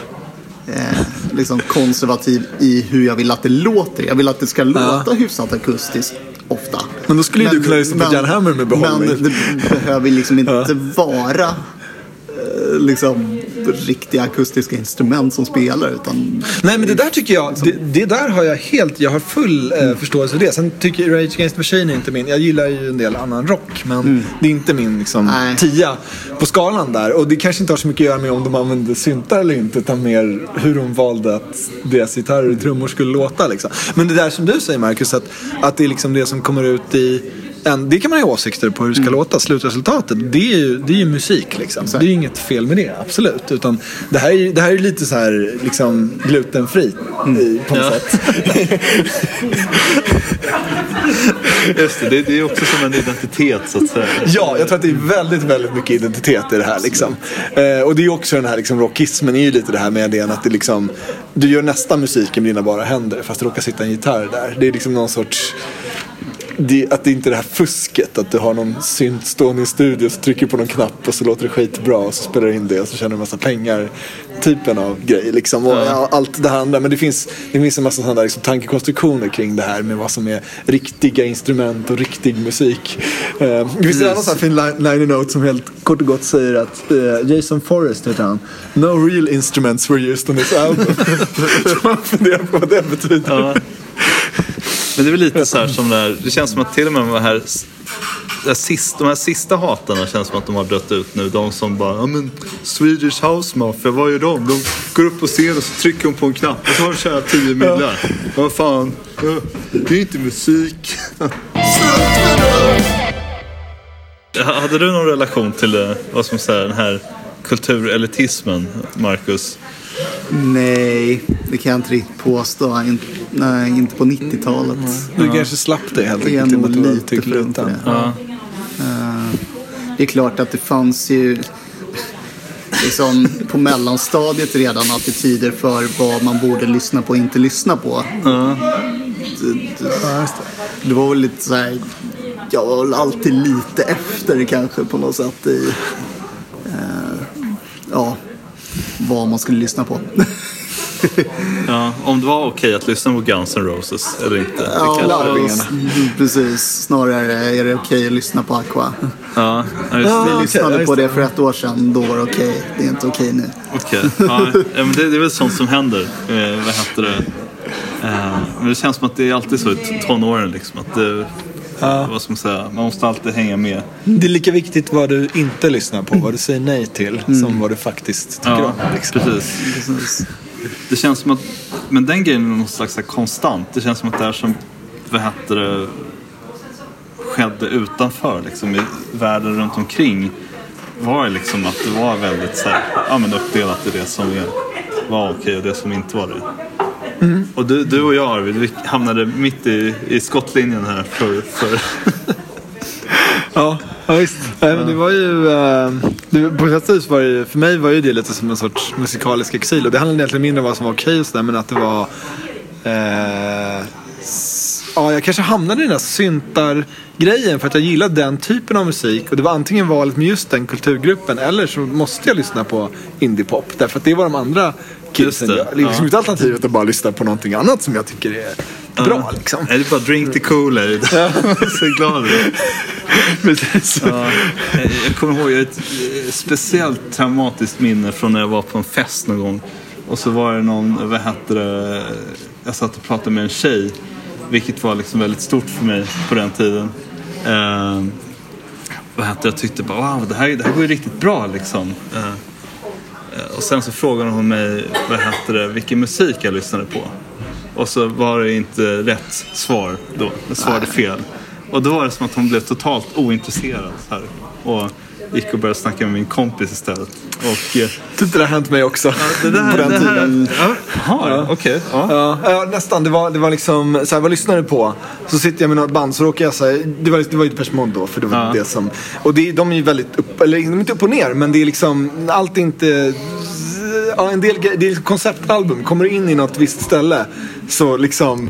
eh, liksom konservativ i hur jag vill att det låter. Jag vill att det ska låta hyfsat akustiskt ofta. Men då skulle ju du kunna lyssna på Jan Hammer med behållning. Men det behöver liksom inte vara eh, liksom riktiga akustiska instrument som spelar utan Nej men det där tycker jag, det, det där har jag helt, jag har full eh, förståelse för det. Sen tycker jag Rage Against the Machine är inte min, jag gillar ju en del annan rock men det är inte min liksom, Nej. tia på skalan där. Och det kanske inte har så mycket att göra med om de använde syntar eller inte utan mer hur de valde att deras gitarrer och trummor skulle låta liksom. Men det där som du säger Marcus, att, att det är liksom det som kommer ut i en, det kan man ha åsikter på hur det ska låta. Slutresultatet, det är ju, det är ju musik liksom. Det är ju inget fel med det, absolut. Utan det här är, det här är lite så här liksom glutenfri i, på något Ja. sätt. [LAUGHS] Just det, det, är också som en identitet så att säga. Ja, jag tror att det är väldigt, väldigt mycket identitet i det här. Liksom. Eh, och det är också den här liksom, rockismen, är ju lite det här med idén att det liksom, du gör nästa musiken med dina bara händer fast det råkar sitta en gitarr där. Det är liksom någon sorts det, att det inte är det här fusket, att du har någon synt stående i en studio så trycker på någon knapp och så låter det skitbra och så spelar du in det och så tjänar du en massa pengar. Typen av grej liksom. Och ja, allt det här andra. Men det finns, det finns en massa sådana liksom, tankekonstruktioner kring det här med vad som är riktiga instrument och riktig musik. Eh, det finns en annan sån här fin li- liner note som helt kort och gott säger att eh, Jason Forrest heter han. No real instruments were used on this album. [LAUGHS] så man funderar på vad det betyder. Ja. Men det är väl lite så här som där, det känns som att till och med de här, det här sista, de här sista hatarna känns som att de har dött ut nu. De som bara, ja men Swedish House Mafia, vad gör de? De går upp på scen och så trycker de på en knapp och så har de tjänat 10 miljoner. Ja. Vad fan, det är inte musik. [LAUGHS] Hade du någon relation till eh, vad man säga, den här kulturelitismen, Marcus? Nej, det kan jag inte riktigt påstå. In, nej, inte på 90-talet. Du kanske slapp det helt Jag är enkelt. i och nog lite för det. Ja. Eh, Det är klart att det fanns ju liksom på mellanstadiet redan attityder för vad man borde lyssna på och inte lyssna på. Det, det, det var väl lite så här, jag var väl alltid lite efter kanske på något sätt i eh, ja, vad man skulle lyssna på. [LAUGHS] Ja, om det var okej att lyssna på Guns N' Roses eller inte. Ja, larvingarna. precis. Snarare är det okej att lyssna på Aqua. Ja, ja, just. Vi okej, lyssnade ja, just på det. det för ett år sedan, då var det okej. Det är inte okej nu. Okej. Ja, ja, men det, det är väl sånt som händer. Eh, vad heter det? Eh, men det känns som att det är alltid så i tonåren. Liksom, att det, vad ska man säga? Man måste alltid hänga med. Det är lika viktigt vad du inte lyssnar på, vad du säger nej till, som vad du faktiskt tycker Ja, om. Liksom. precis. Precis. Det känns som att, men den grejen är någon slags här konstant. Det känns som att det är som, vad heter det, skedde utanför, liksom i världen runt omkring. Var liksom att det var väldigt så här, ja men uppdelat i det som var okej och det som inte var det. Och du, du och jag Arvid, vi hamnade mitt i, i skottlinjen här för, för Ja, ja visst. Nej, men det var ju, ehm, det, på sätt och vis var det, för mig var ju det lite som en sorts musikalisk exil. Och det handlade egentligen mindre om vad som var okej och sådär, men att det var... Eh, ja, jag kanske hamnade i den där syntar-grejen för att jag gillade den typen av musik. Och det var antingen valet med just den kulturgruppen eller så måste jag lyssna på indiepop. Därför att det var de andra kidsen det, gör. Det är liksom ja. inte alternativet att bara lyssna på någonting annat som jag tycker är bra. Liksom. Nej, det är bara drink the Kool-Aid. [LAUGHS] Så glad är. Precis. Ja, jag- kommer ihåg jag ett eh, speciellt traumatiskt minne från när jag var på en fest någon gång. Och så var det någon, vad heter det, jag satt och pratade med en tjej. Vilket var liksom väldigt stort för mig på den tiden. Eh, vad heter det, jag tyckte bara wow, det här, det här går ju riktigt bra liksom. Eh, och sen så frågade hon mig, vad heter det, vilken musik jag lyssnade på. Och så var det inte rätt svar då. Jag svarade fel. Och då var det som att hon blev totalt ointresserad. Så här. Och gick och började snacka med min kompis istället. Och, eh, Typ det där har hänt mig också. det där, på den det tiden. Här, ja, ja, okej. ja. Ja, ja, nästan. Det var, det var liksom, så här, vad lyssnar du på? Så sitter jag med något band så råkar jag säga, det var, det var ju Depeche Mode då, för det var Ja. det som, och det, de är ju väldigt upp, eller de är inte upp och ner, men det är liksom, allt är inte, ja, en del, det är liksom konceptalbum, kommer du in i något visst ställe så liksom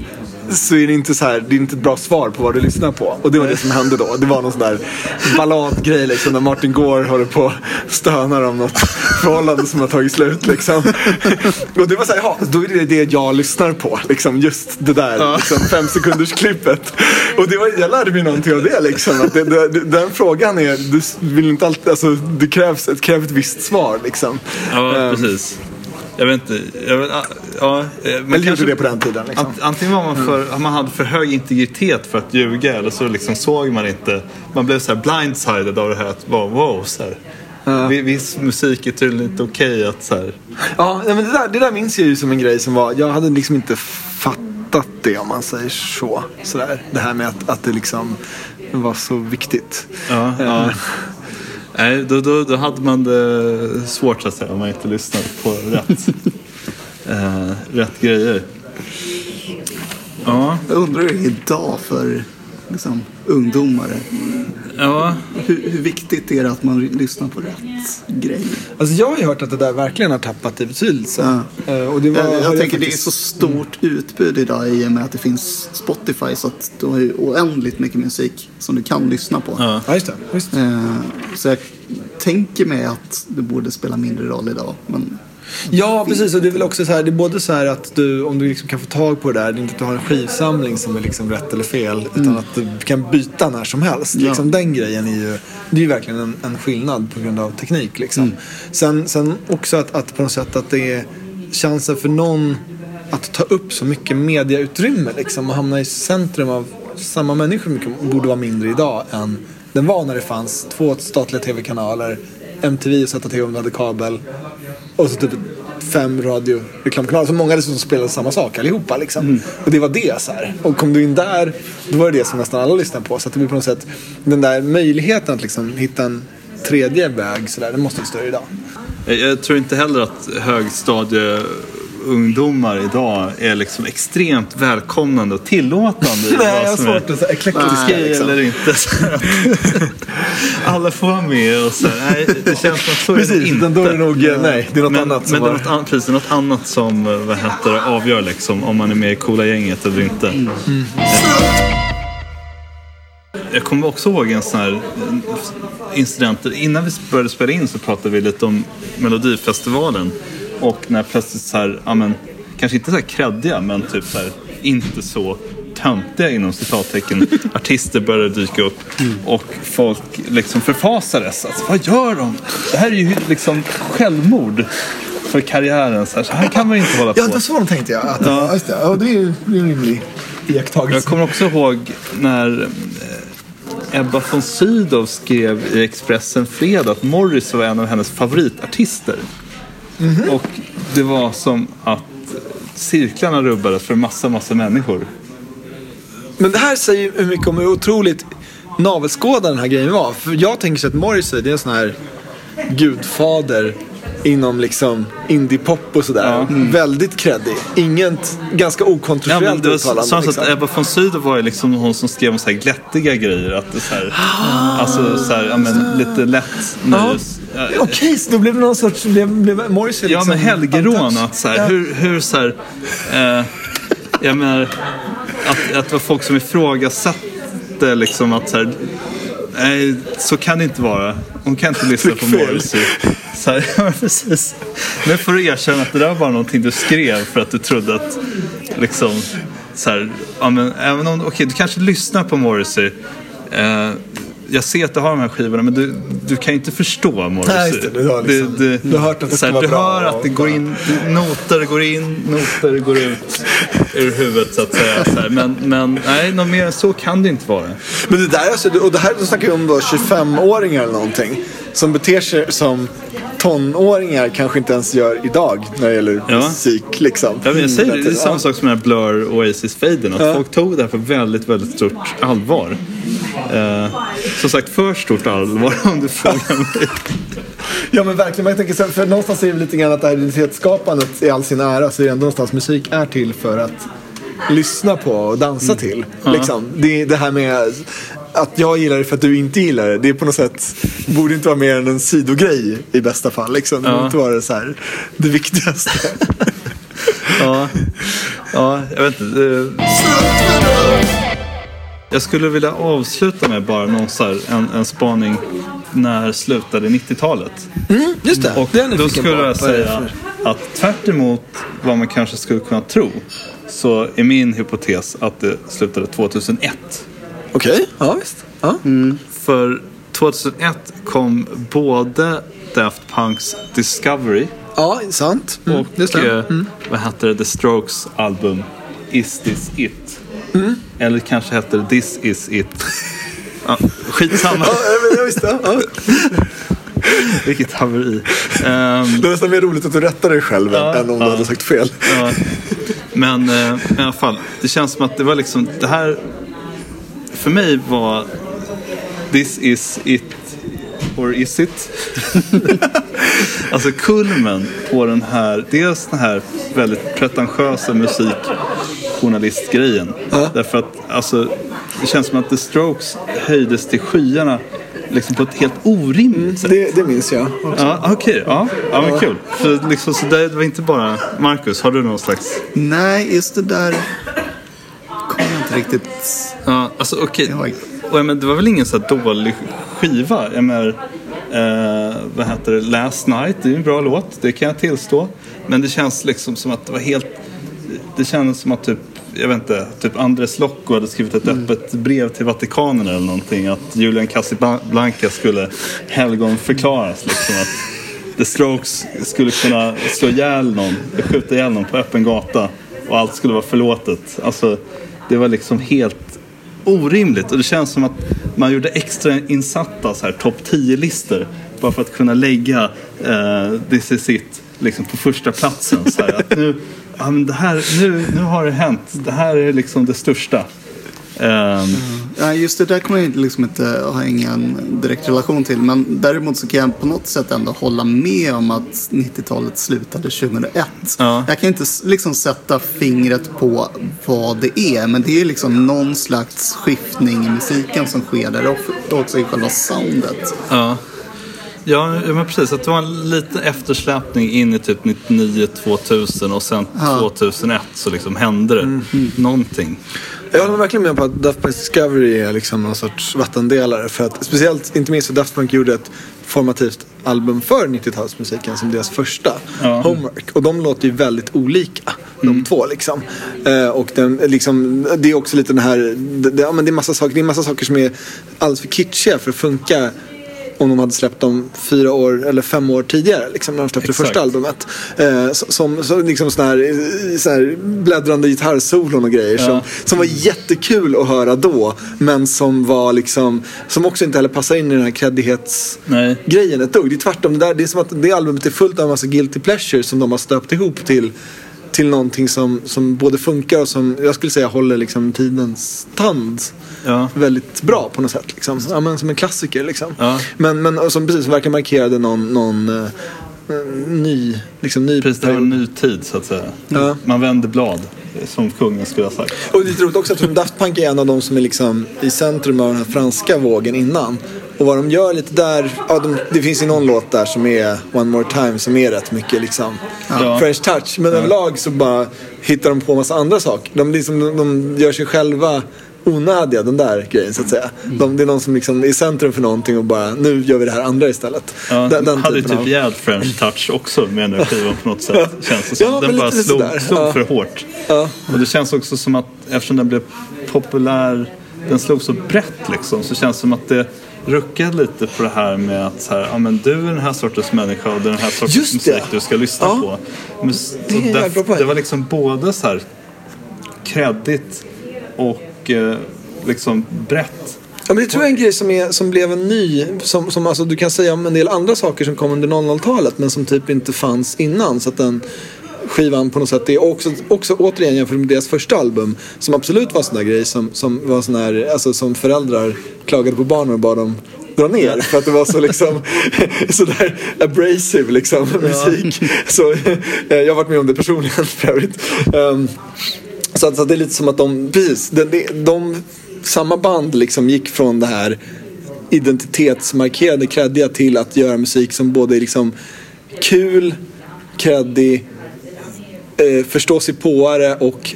så är det inte så här, det är inte ett bra svar på vad du lyssnar på. Och det var det som hände då. Det var någon sån där balladgrej liksom när Martin Gore håller på och stönar om något förhållande som har tagit slut liksom. Och det var så här, ja, då är det det jag lyssnar på. Liksom just det där liksom, fem sekunders klippet. Och det var, jag lärde mig någonting av det liksom. Att det, det, den frågan är, du vill inte alltid, alltså det krävs ett, kräver ett visst svar liksom. ja, Ehm, precis. Jag vet inte. Jag vet, ja, eh, men Eller gjorde det på den tiden liksom. Ant- Antingen var man för, man hade för hög integritet för att ljuga eller så liksom såg man inte. Man blev så här blindsided av det här att wow, wow så här. Vi- Viss musik är tydligen inte okej att så här. Ja, men det där, det där minns jag ju som en grej som var, jag hade liksom inte fattat det om man säger så. Sådär. Det här med att, att det liksom var så viktigt. Ja, Eh, ja. Nej, då, då, då hade man det svårt så att säga om man inte lyssnade på rätt, [LAUGHS] eh, rätt grejer. Ja, Jag undrar hur det är idag för liksom, ungdomar. Ja. Hur, hur viktigt är det att man lyssnar på rätt grej? Alltså jag har ju hört att det där verkligen har tappat i betydelse. Ja. Eh, Och det var, Jag, jag, tänker det är faktiskt- så stort utbud idag i och med att det finns Spotify så att du har ju oändligt mycket musik som du kan lyssna på. Ja. Ja, just det. Just. det. Eh, Så jag tänker mig att det borde spela mindre roll idag. Men Ja, precis. Och det är väl också så här, det är både så här att du, om du liksom kan få tag på det där, det är inte att du har en skivsamling som är liksom rätt eller fel, utan att du kan byta när som helst. Ja. Liksom, den grejen är ju, det är ju verkligen en, en skillnad på grund av teknik. Liksom. Sen, sen också att, att på något sätt att det är chansen för någon att ta upp så mycket mediautrymme liksom, och hamna i centrum av samma människor mycket, borde vara mindre idag än den var när det fanns två statliga tv-kanaler, MTV och ZTV om du hade kabel och så typ fem radioreklamkanaler. Så många dessutom spelade samma sak allihopa. Liksom. Mm. Och det var det. Så här. Och kom du in där, då var det det som nästan alla lyssnade på. Så att det blir på något sätt, den där möjligheten att liksom hitta en tredje väg, så där, den måste vara större idag. Jag, tror inte heller att högstadieungdomar idag är liksom extremt välkomnande och tillåtande. [LAUGHS] Nej, jag har svårt att säga eklektiska. okej Liksom. eller inte. [LAUGHS] Alla får vara med och så här. Nej, det känns som att så är det Precis, inte. då är det nog, eh, nej, det är något men, annat som Men det är något, precis, något annat som eh, vad heter det, avgör liksom, om man är med i coola gänget eller inte. Mm. Jag kommer också ihåg en sån här eh, incident. Innan vi började spela in så pratade vi lite om Melodifestivalen. Och när plötsligt så här, ja men, kanske inte så här kreddiga men typ så här, inte så töntiga inom citattecken [LAUGHS] artister började dyka upp och folk liksom förfasades. Alltså, vad gör de? Det här är ju liksom självmord för karriären. Så här, så här kan man ju inte hålla på. Ja, det var så de tänkte jag. Att, ja. Just det. Ja, det är ju en rimlig Jag iakttagelse. kommer också ihåg när eh, Ebba von Sydow skrev i Expressen Fredag att Morris var en av hennes favoritartister. Och det var som att cirklarna rubbades för massa, massa människor. Men det här säger ju hur mycket om hur otroligt navelskådande den här grejen var. För jag tänker så att Morrissey, det är en sån här gudfader inom liksom indie-pop och sådär. Väldigt kreddig. Inget, ganska Ja, men okontroversiellt det var uttalande. så, så liksom. att Ebba von Sydow var ju liksom hon som skrev om så här glättiga grejer. Att det så här, alltså så här, ja, men, lite lätt nöjes... Ja, Okej, så då blev det någon sorts, blev, blev Morrissey Ja, liksom men helgerån. untouched? Att så här, Ja. hur, hur så här, eh, jag menar, att, att det var folk som ifrågasatte liksom att så här, nej, så kan det inte vara. Hon kan inte lyssna på. Morrissey. Så här, [LAUGHS] ja, precis. Nu får du erkänna att det där var någonting du skrev för att du trodde att liksom så här, ja, men, även om, okej, du kanske lyssnar på Morrissey. Eh, jag ser att du har de här skivorna men du, du kan ju inte förstå Morrissey. Nej, just det. Du har liksom- Det- du har hört att det ska vara Du hör att det går in, noter går in, noter går ut ur huvudet så att säga. Så här. Men, men nej, något mer än så kan det inte vara. Men det där, alltså, och det här då snackar vi om då 25-åringar eller någonting. Som beter sig som tonåringar kanske inte ens gör idag när det gäller Ja. musik. Liksom. Ja, men jag säger det, det är samma sak som den här Blur Oasis-faden. Att Ja. folk tog det här på väldigt, väldigt stort allvar. Eh, som sagt, för stort allvar [LAUGHS] om du frågar mig. Ja men verkligen, men jag tänker så här, för någonstans är det lite grann att det här identitetsskapandet i all sin ära så är det ändå någonstans musik är till för att lyssna på och dansa Mm. till. Liksom. Det, det här med att jag gillar det för att du inte gillar det, det är på något sätt, borde inte vara mer än en sidogrej i bästa fall. Liksom. Det borde Ja. inte vara så här, det viktigaste. [LAUGHS] Ja, ja jag vet inte. Jag skulle vilja avsluta med bara någon så här, en, en spaning. När slutade 90-talet? Just det, Och det då skulle jag säga att tvärt emot vad man kanske skulle kunna tro så är min hypotes att det slutade 2001. Okej, ja visst. Ja. För 2001 kom både Daft Punks Discovery ja, sant. Mm, och just det. eh, vad heter det, The Strokes album Is This It? Mm. Eller kanske heter This Is It. [LAUGHS] Ja, skitsamma, Ja, men jag visste. Ja. [LAUGHS] vilket haveri. Ehm, Det är nästan mer roligt att du rättar dig själv Ja, än om du ja. hade sagt fel. Ja. Men eh, i alla fall, det känns som att det var liksom det här. För mig var This is it or is it? [LAUGHS] alltså kulmen på den här, dels den här väldigt pretentiösa musikjournalistgrejen. Därför att alltså, det känns som att The Strokes höjdes till skyarna liksom på ett helt orimligt sätt. Det, det minns jag. Ja, okej. Ja, ja, men kul. För liksom, så det var inte bara... Marcus, har du någon slags... Nej, just det där kommer jag inte riktigt... Ja, alltså okej. Oj. Och, ja, men det var väl ingen så här dålig skiva? Jag menar, eh, vad heter det? Last Night, det är en bra låt. Det kan jag tillstå. Men det känns liksom som att det var helt... Det kändes som att typ, jag vet inte, typ Andres Locco hade skrivit ett öppet brev till Vatikanen eller någonting. Att Julian Casablanca skulle helgonförklaras. Liksom, att The Strokes skulle kunna slå ihjäl någon, skjuta ihjäl någon på öppen gata och allt skulle vara förlåtet. Alltså, det var liksom helt orimligt och det känns som att man gjorde extra insatta så här topp 10-listor bara för att kunna lägga eh, This is it liksom på första platsen. Så här, att nu, ja, men det här, nu, nu har det hänt. Det här är liksom det största. Ehm, Ja, just det där kommer jag liksom inte ha ingen direkt relation till. Men däremot så kan jag på något sätt ändå hålla med om att 90-talet slutade 2001. Ja. Jag kan inte liksom sätta fingret på vad det är. Men det är liksom någon slags skiftning i musiken som sker där och också i själva soundet. Ja. Ja, ja, men precis. Att det var en liten eftersläpning in i typ 99-2000 och sen 2001 så liksom hände det någonting. Jag håller verkligen med på att Daft Punk's Discovery är liksom någon sorts vattendelare. För att, speciellt, inte minst för Daft Punk gjorde ett formativt album för 90-talsmusiken som deras första, Ja. Homework. Och de låter ju väldigt olika, de två liksom. Eh, och den, liksom, det är också lite den här, det, det, ja, men det, är massa saker, det är massa saker som är alldeles för kitschiga för att funka om de hade släppt dem fyra år eller fem år tidigare, liksom, när de släppte det Exakt. första albumet. Eh, som så, liksom sån här, eh, så här bläddrande gitarrsolon och grejer som, som var jättekul att höra då. Men som var liksom, som också inte heller passar in i den här creddighetsgrejen Nej. ett dugg. Det är tvärtom, det, där, det är som att det albumet är fullt av en massa guilty pleasures som de har stöpt ihop till till någonting som, som både funkar och som jag skulle säga håller liksom tidens tand Ja. väldigt bra på något sätt. Liksom. Ja, men som en klassiker liksom. Ja. Men, men som precis verkar markerade någon, någon eh, ny, liksom ny Precis, det var en ny tid så att säga. Ja. Man vänder blad, som kungen skulle ha sagt. Och det är lite roligt också att Daft Punk är en av de som är liksom i centrum av den här franska vågen innan. Och vad de gör lite där, ja, de, det finns ju någon låt där som är One More Time som är rätt mycket liksom Ja. French touch. Men överlag så bara hittar de på massa andra saker. De, liksom, de, de gör sig själva onödiga, den där grejen så att säga. De, det är någon som liksom är i centrum för någonting och bara, nu gör vi det här andra istället. Ja, Den- den hade typ av- jävligt French touch också med den här skivan på något [LAUGHS] sätt. Känns det som. Ja, den bara slog, slog Ja. för hårt. Ja. Och det känns också som att eftersom den blev populär, den slog så brett liksom, så känns det som att det ruckade lite på det här med att så här, ja, men du är den här sortens människa och det är den här sortens Just det. musik du ska lyssna Ja. på. Men, Det är en jävla bra det, poäng. det var liksom både så här kreddigt och eh, liksom brett. Ja, men det tror jag är en grej som, är, som blev en ny, som, som alltså, du kan säga om en del andra saker som kom under 00-talet men som typ inte fanns innan. Så att den skivan på något sätt är också, också återigen jämfört med deras första album som absolut var en sån där grej som, som var sån här, alltså som föräldrar klagade på barnen och bad dem dra ner för att det var så liksom [LAUGHS] sådär abrasive liksom musik. Så, eh, jag har varit med om det personligen för övrigt. Um, så, så det är lite som att de, precis, de, de, de samma band liksom gick från det här identitetsmarkerade, kreddiga till att göra musik som både är liksom kul, kreddig, eh, förstå sig påare och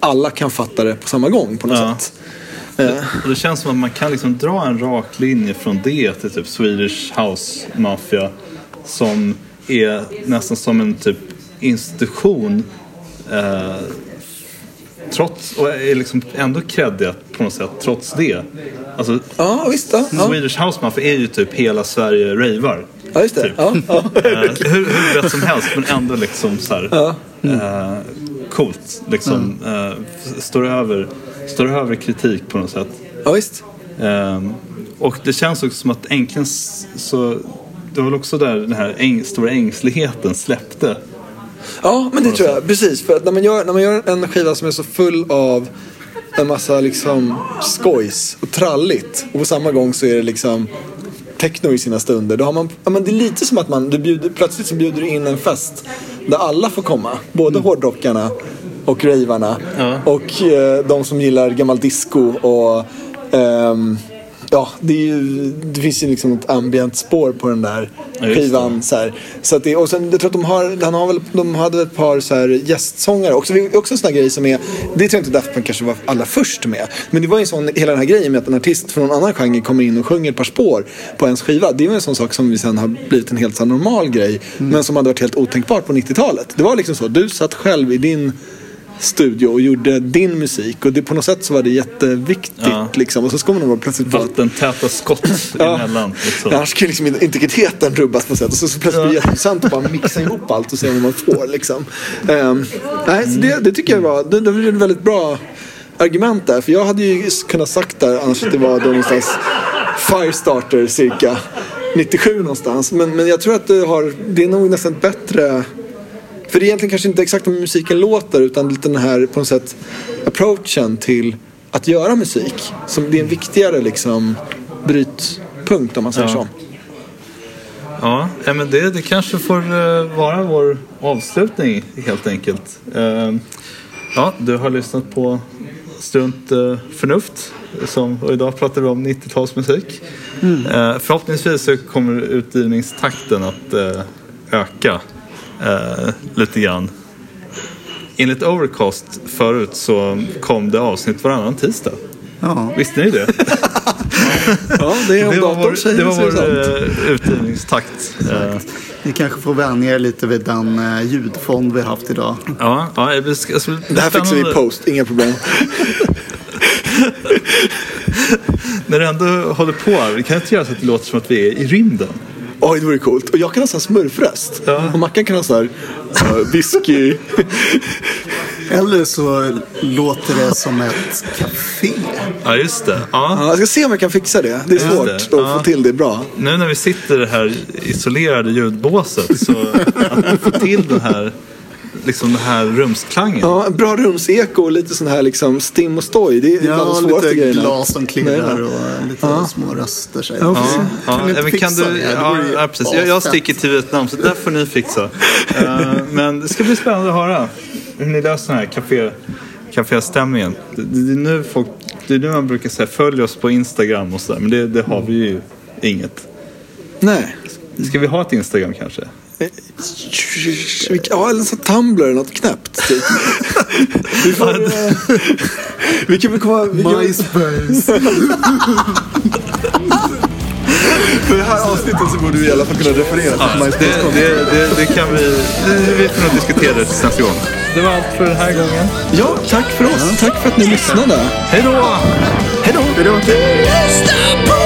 alla kan fatta det på samma gång på något Ja. sätt. Eh, Och det känns som att man kan liksom dra en rak linje från det till typ Swedish House Mafia som är nästan som en typ institution eh, trots, och är liksom ändå kreddiga på något sätt trots det. Alltså, ja, visst. Ja, ja. Swedish House Mafia är ju typ hela Sverige ravar. ja just det. Typ. Ja, ja. Eh, hur, hur rätt som helst men ändå liksom så här, eh, coolt. Liksom, eh, står, över, står över kritik på något sätt. ja, visst. Ehm, och det känns också som att äntligen så det var väl också där den här äng, stora ängsligheten släppte. Ja, men det tror jag. Precis. För att när man, gör, när man gör en skiva som är så full av en massa liksom skojs och tralligt och på samma gång så är det liksom techno i sina stunder. Då har man, ja, men det är lite som att man, du bjuder, plötsligt så bjuder du in en fest där alla får komma. Både hårdrockarna och ravarna. Och eh, de som gillar gammal disco och ehm, Ja, det, ju, det finns ju liksom ett ambient spår på den där Ja, skivan. Så, här. så att det, och sen, jag tror att de, har, han har väl, de hade ett par så här gästsångare också. Det är också en sån här grej som är, det tror jag inte Daft Punk kanske var allra först med. Men det var ju en sån, hela den här grejen med att en artist från en annan genre kommer in och sjunger ett par spår på ens skiva. Det är ju en sån sak som vi sen har blivit en helt så normal grej. Men som hade varit helt otänkbart på 90-talet. Det var liksom så, du satt själv i din studio och gjorde din musik och det, på något sätt så var det jätteviktigt Ja. liksom. Och så ska man bara plötsligt Vattentäta skott [LAUGHS] emellan. Liksom. Annars kan liksom integriteten rubbas på något sätt. Och så, så plötsligt blir det jätteintressant att bara mixa ihop allt och se vad man får. Liksom. Ehm, nej, så det, det tycker jag var, det, det var ett väldigt bra argument där. För jag hade ju kunnat sagt där annars att det var då någonstans Firestarter cirka. 97 någonstans. Men, men jag tror att det, har, det är nog nästan bättre... För det är egentligen kanske inte exakt hur musiken låter utan lite den här på något sätt approachen till att göra musik. Som det är en viktigare liksom brytpunkt om man säger Ja. så. Ja, ja, men det, det kanske får eh, vara vår avslutning helt enkelt. Eh, Ja, du har lyssnat på Strunt eh, förnuft. Som, och idag pratar vi om 90-talsmusik. Eh, Förhoppningsvis så kommer utgivningstakten att öka eh, lite grann. Enligt Overcast förut så kom det avsnitt varannan tisdag. Ja. Visste ni det? [LAUGHS] Ja, det är om Det datorn vår, säger det var vår eh, utgivningstakt. Eh, Ni kanske får vänja er lite vid den eh, ljudfond vi har haft idag. Ja, ja det ska, alltså, Det här fixar vi i post, inga problem. [LAUGHS] När du ändå håller på, vi kan inte göra så att det låter som att vi är i rymden. Oj, det vore coolt. Och jag kan ha sån här smurfröst. Ja. Och Mackan kan ha så här whisky. Eller så låter det som ett café. Ja, just det. Ja. Ja, jag ska se om jag kan fixa det. Det är Just svårt det. att Ja. få till det bra. Nu när vi sitter i det här isolerade ljudbåset så att få till den här, liksom den här rumsklangen. Ja, en bra rumseko och lite sån här liksom stim och stoj. Det är bland Ja, de svåraste lite grejerna. glas som klirrar och lite små röster. Säger. Ja, Kan. Ja, inte men kan du, det? Det ja, ja, precis. Jag, jag sticker till Vietnam så där får ni fixa. Eh, men det ska bli spännande att höra hur ni löser den här café, caféstämningen. Det, det, det, är nu folk, det är nu man brukar säga följ oss på Instagram och sådär men det, det har vi ju inget. Nej. Ska vi ha ett Instagram kanske? Ja, eller så Tumblr eller något knäppt. Typ. [LAUGHS] vi, får, eh, vi kan väl komma... Vi kan, MySpace. [LAUGHS] för det här avsnittet så borde vi i alla fall kunna referera till Det, MySpace. det, det, det kan vi, det, vi får nog diskutera det tills nästa gång. Det var allt för den här gången. Ja, tack för oss. Tack för att ni lyssnade. Hej då! Hej då!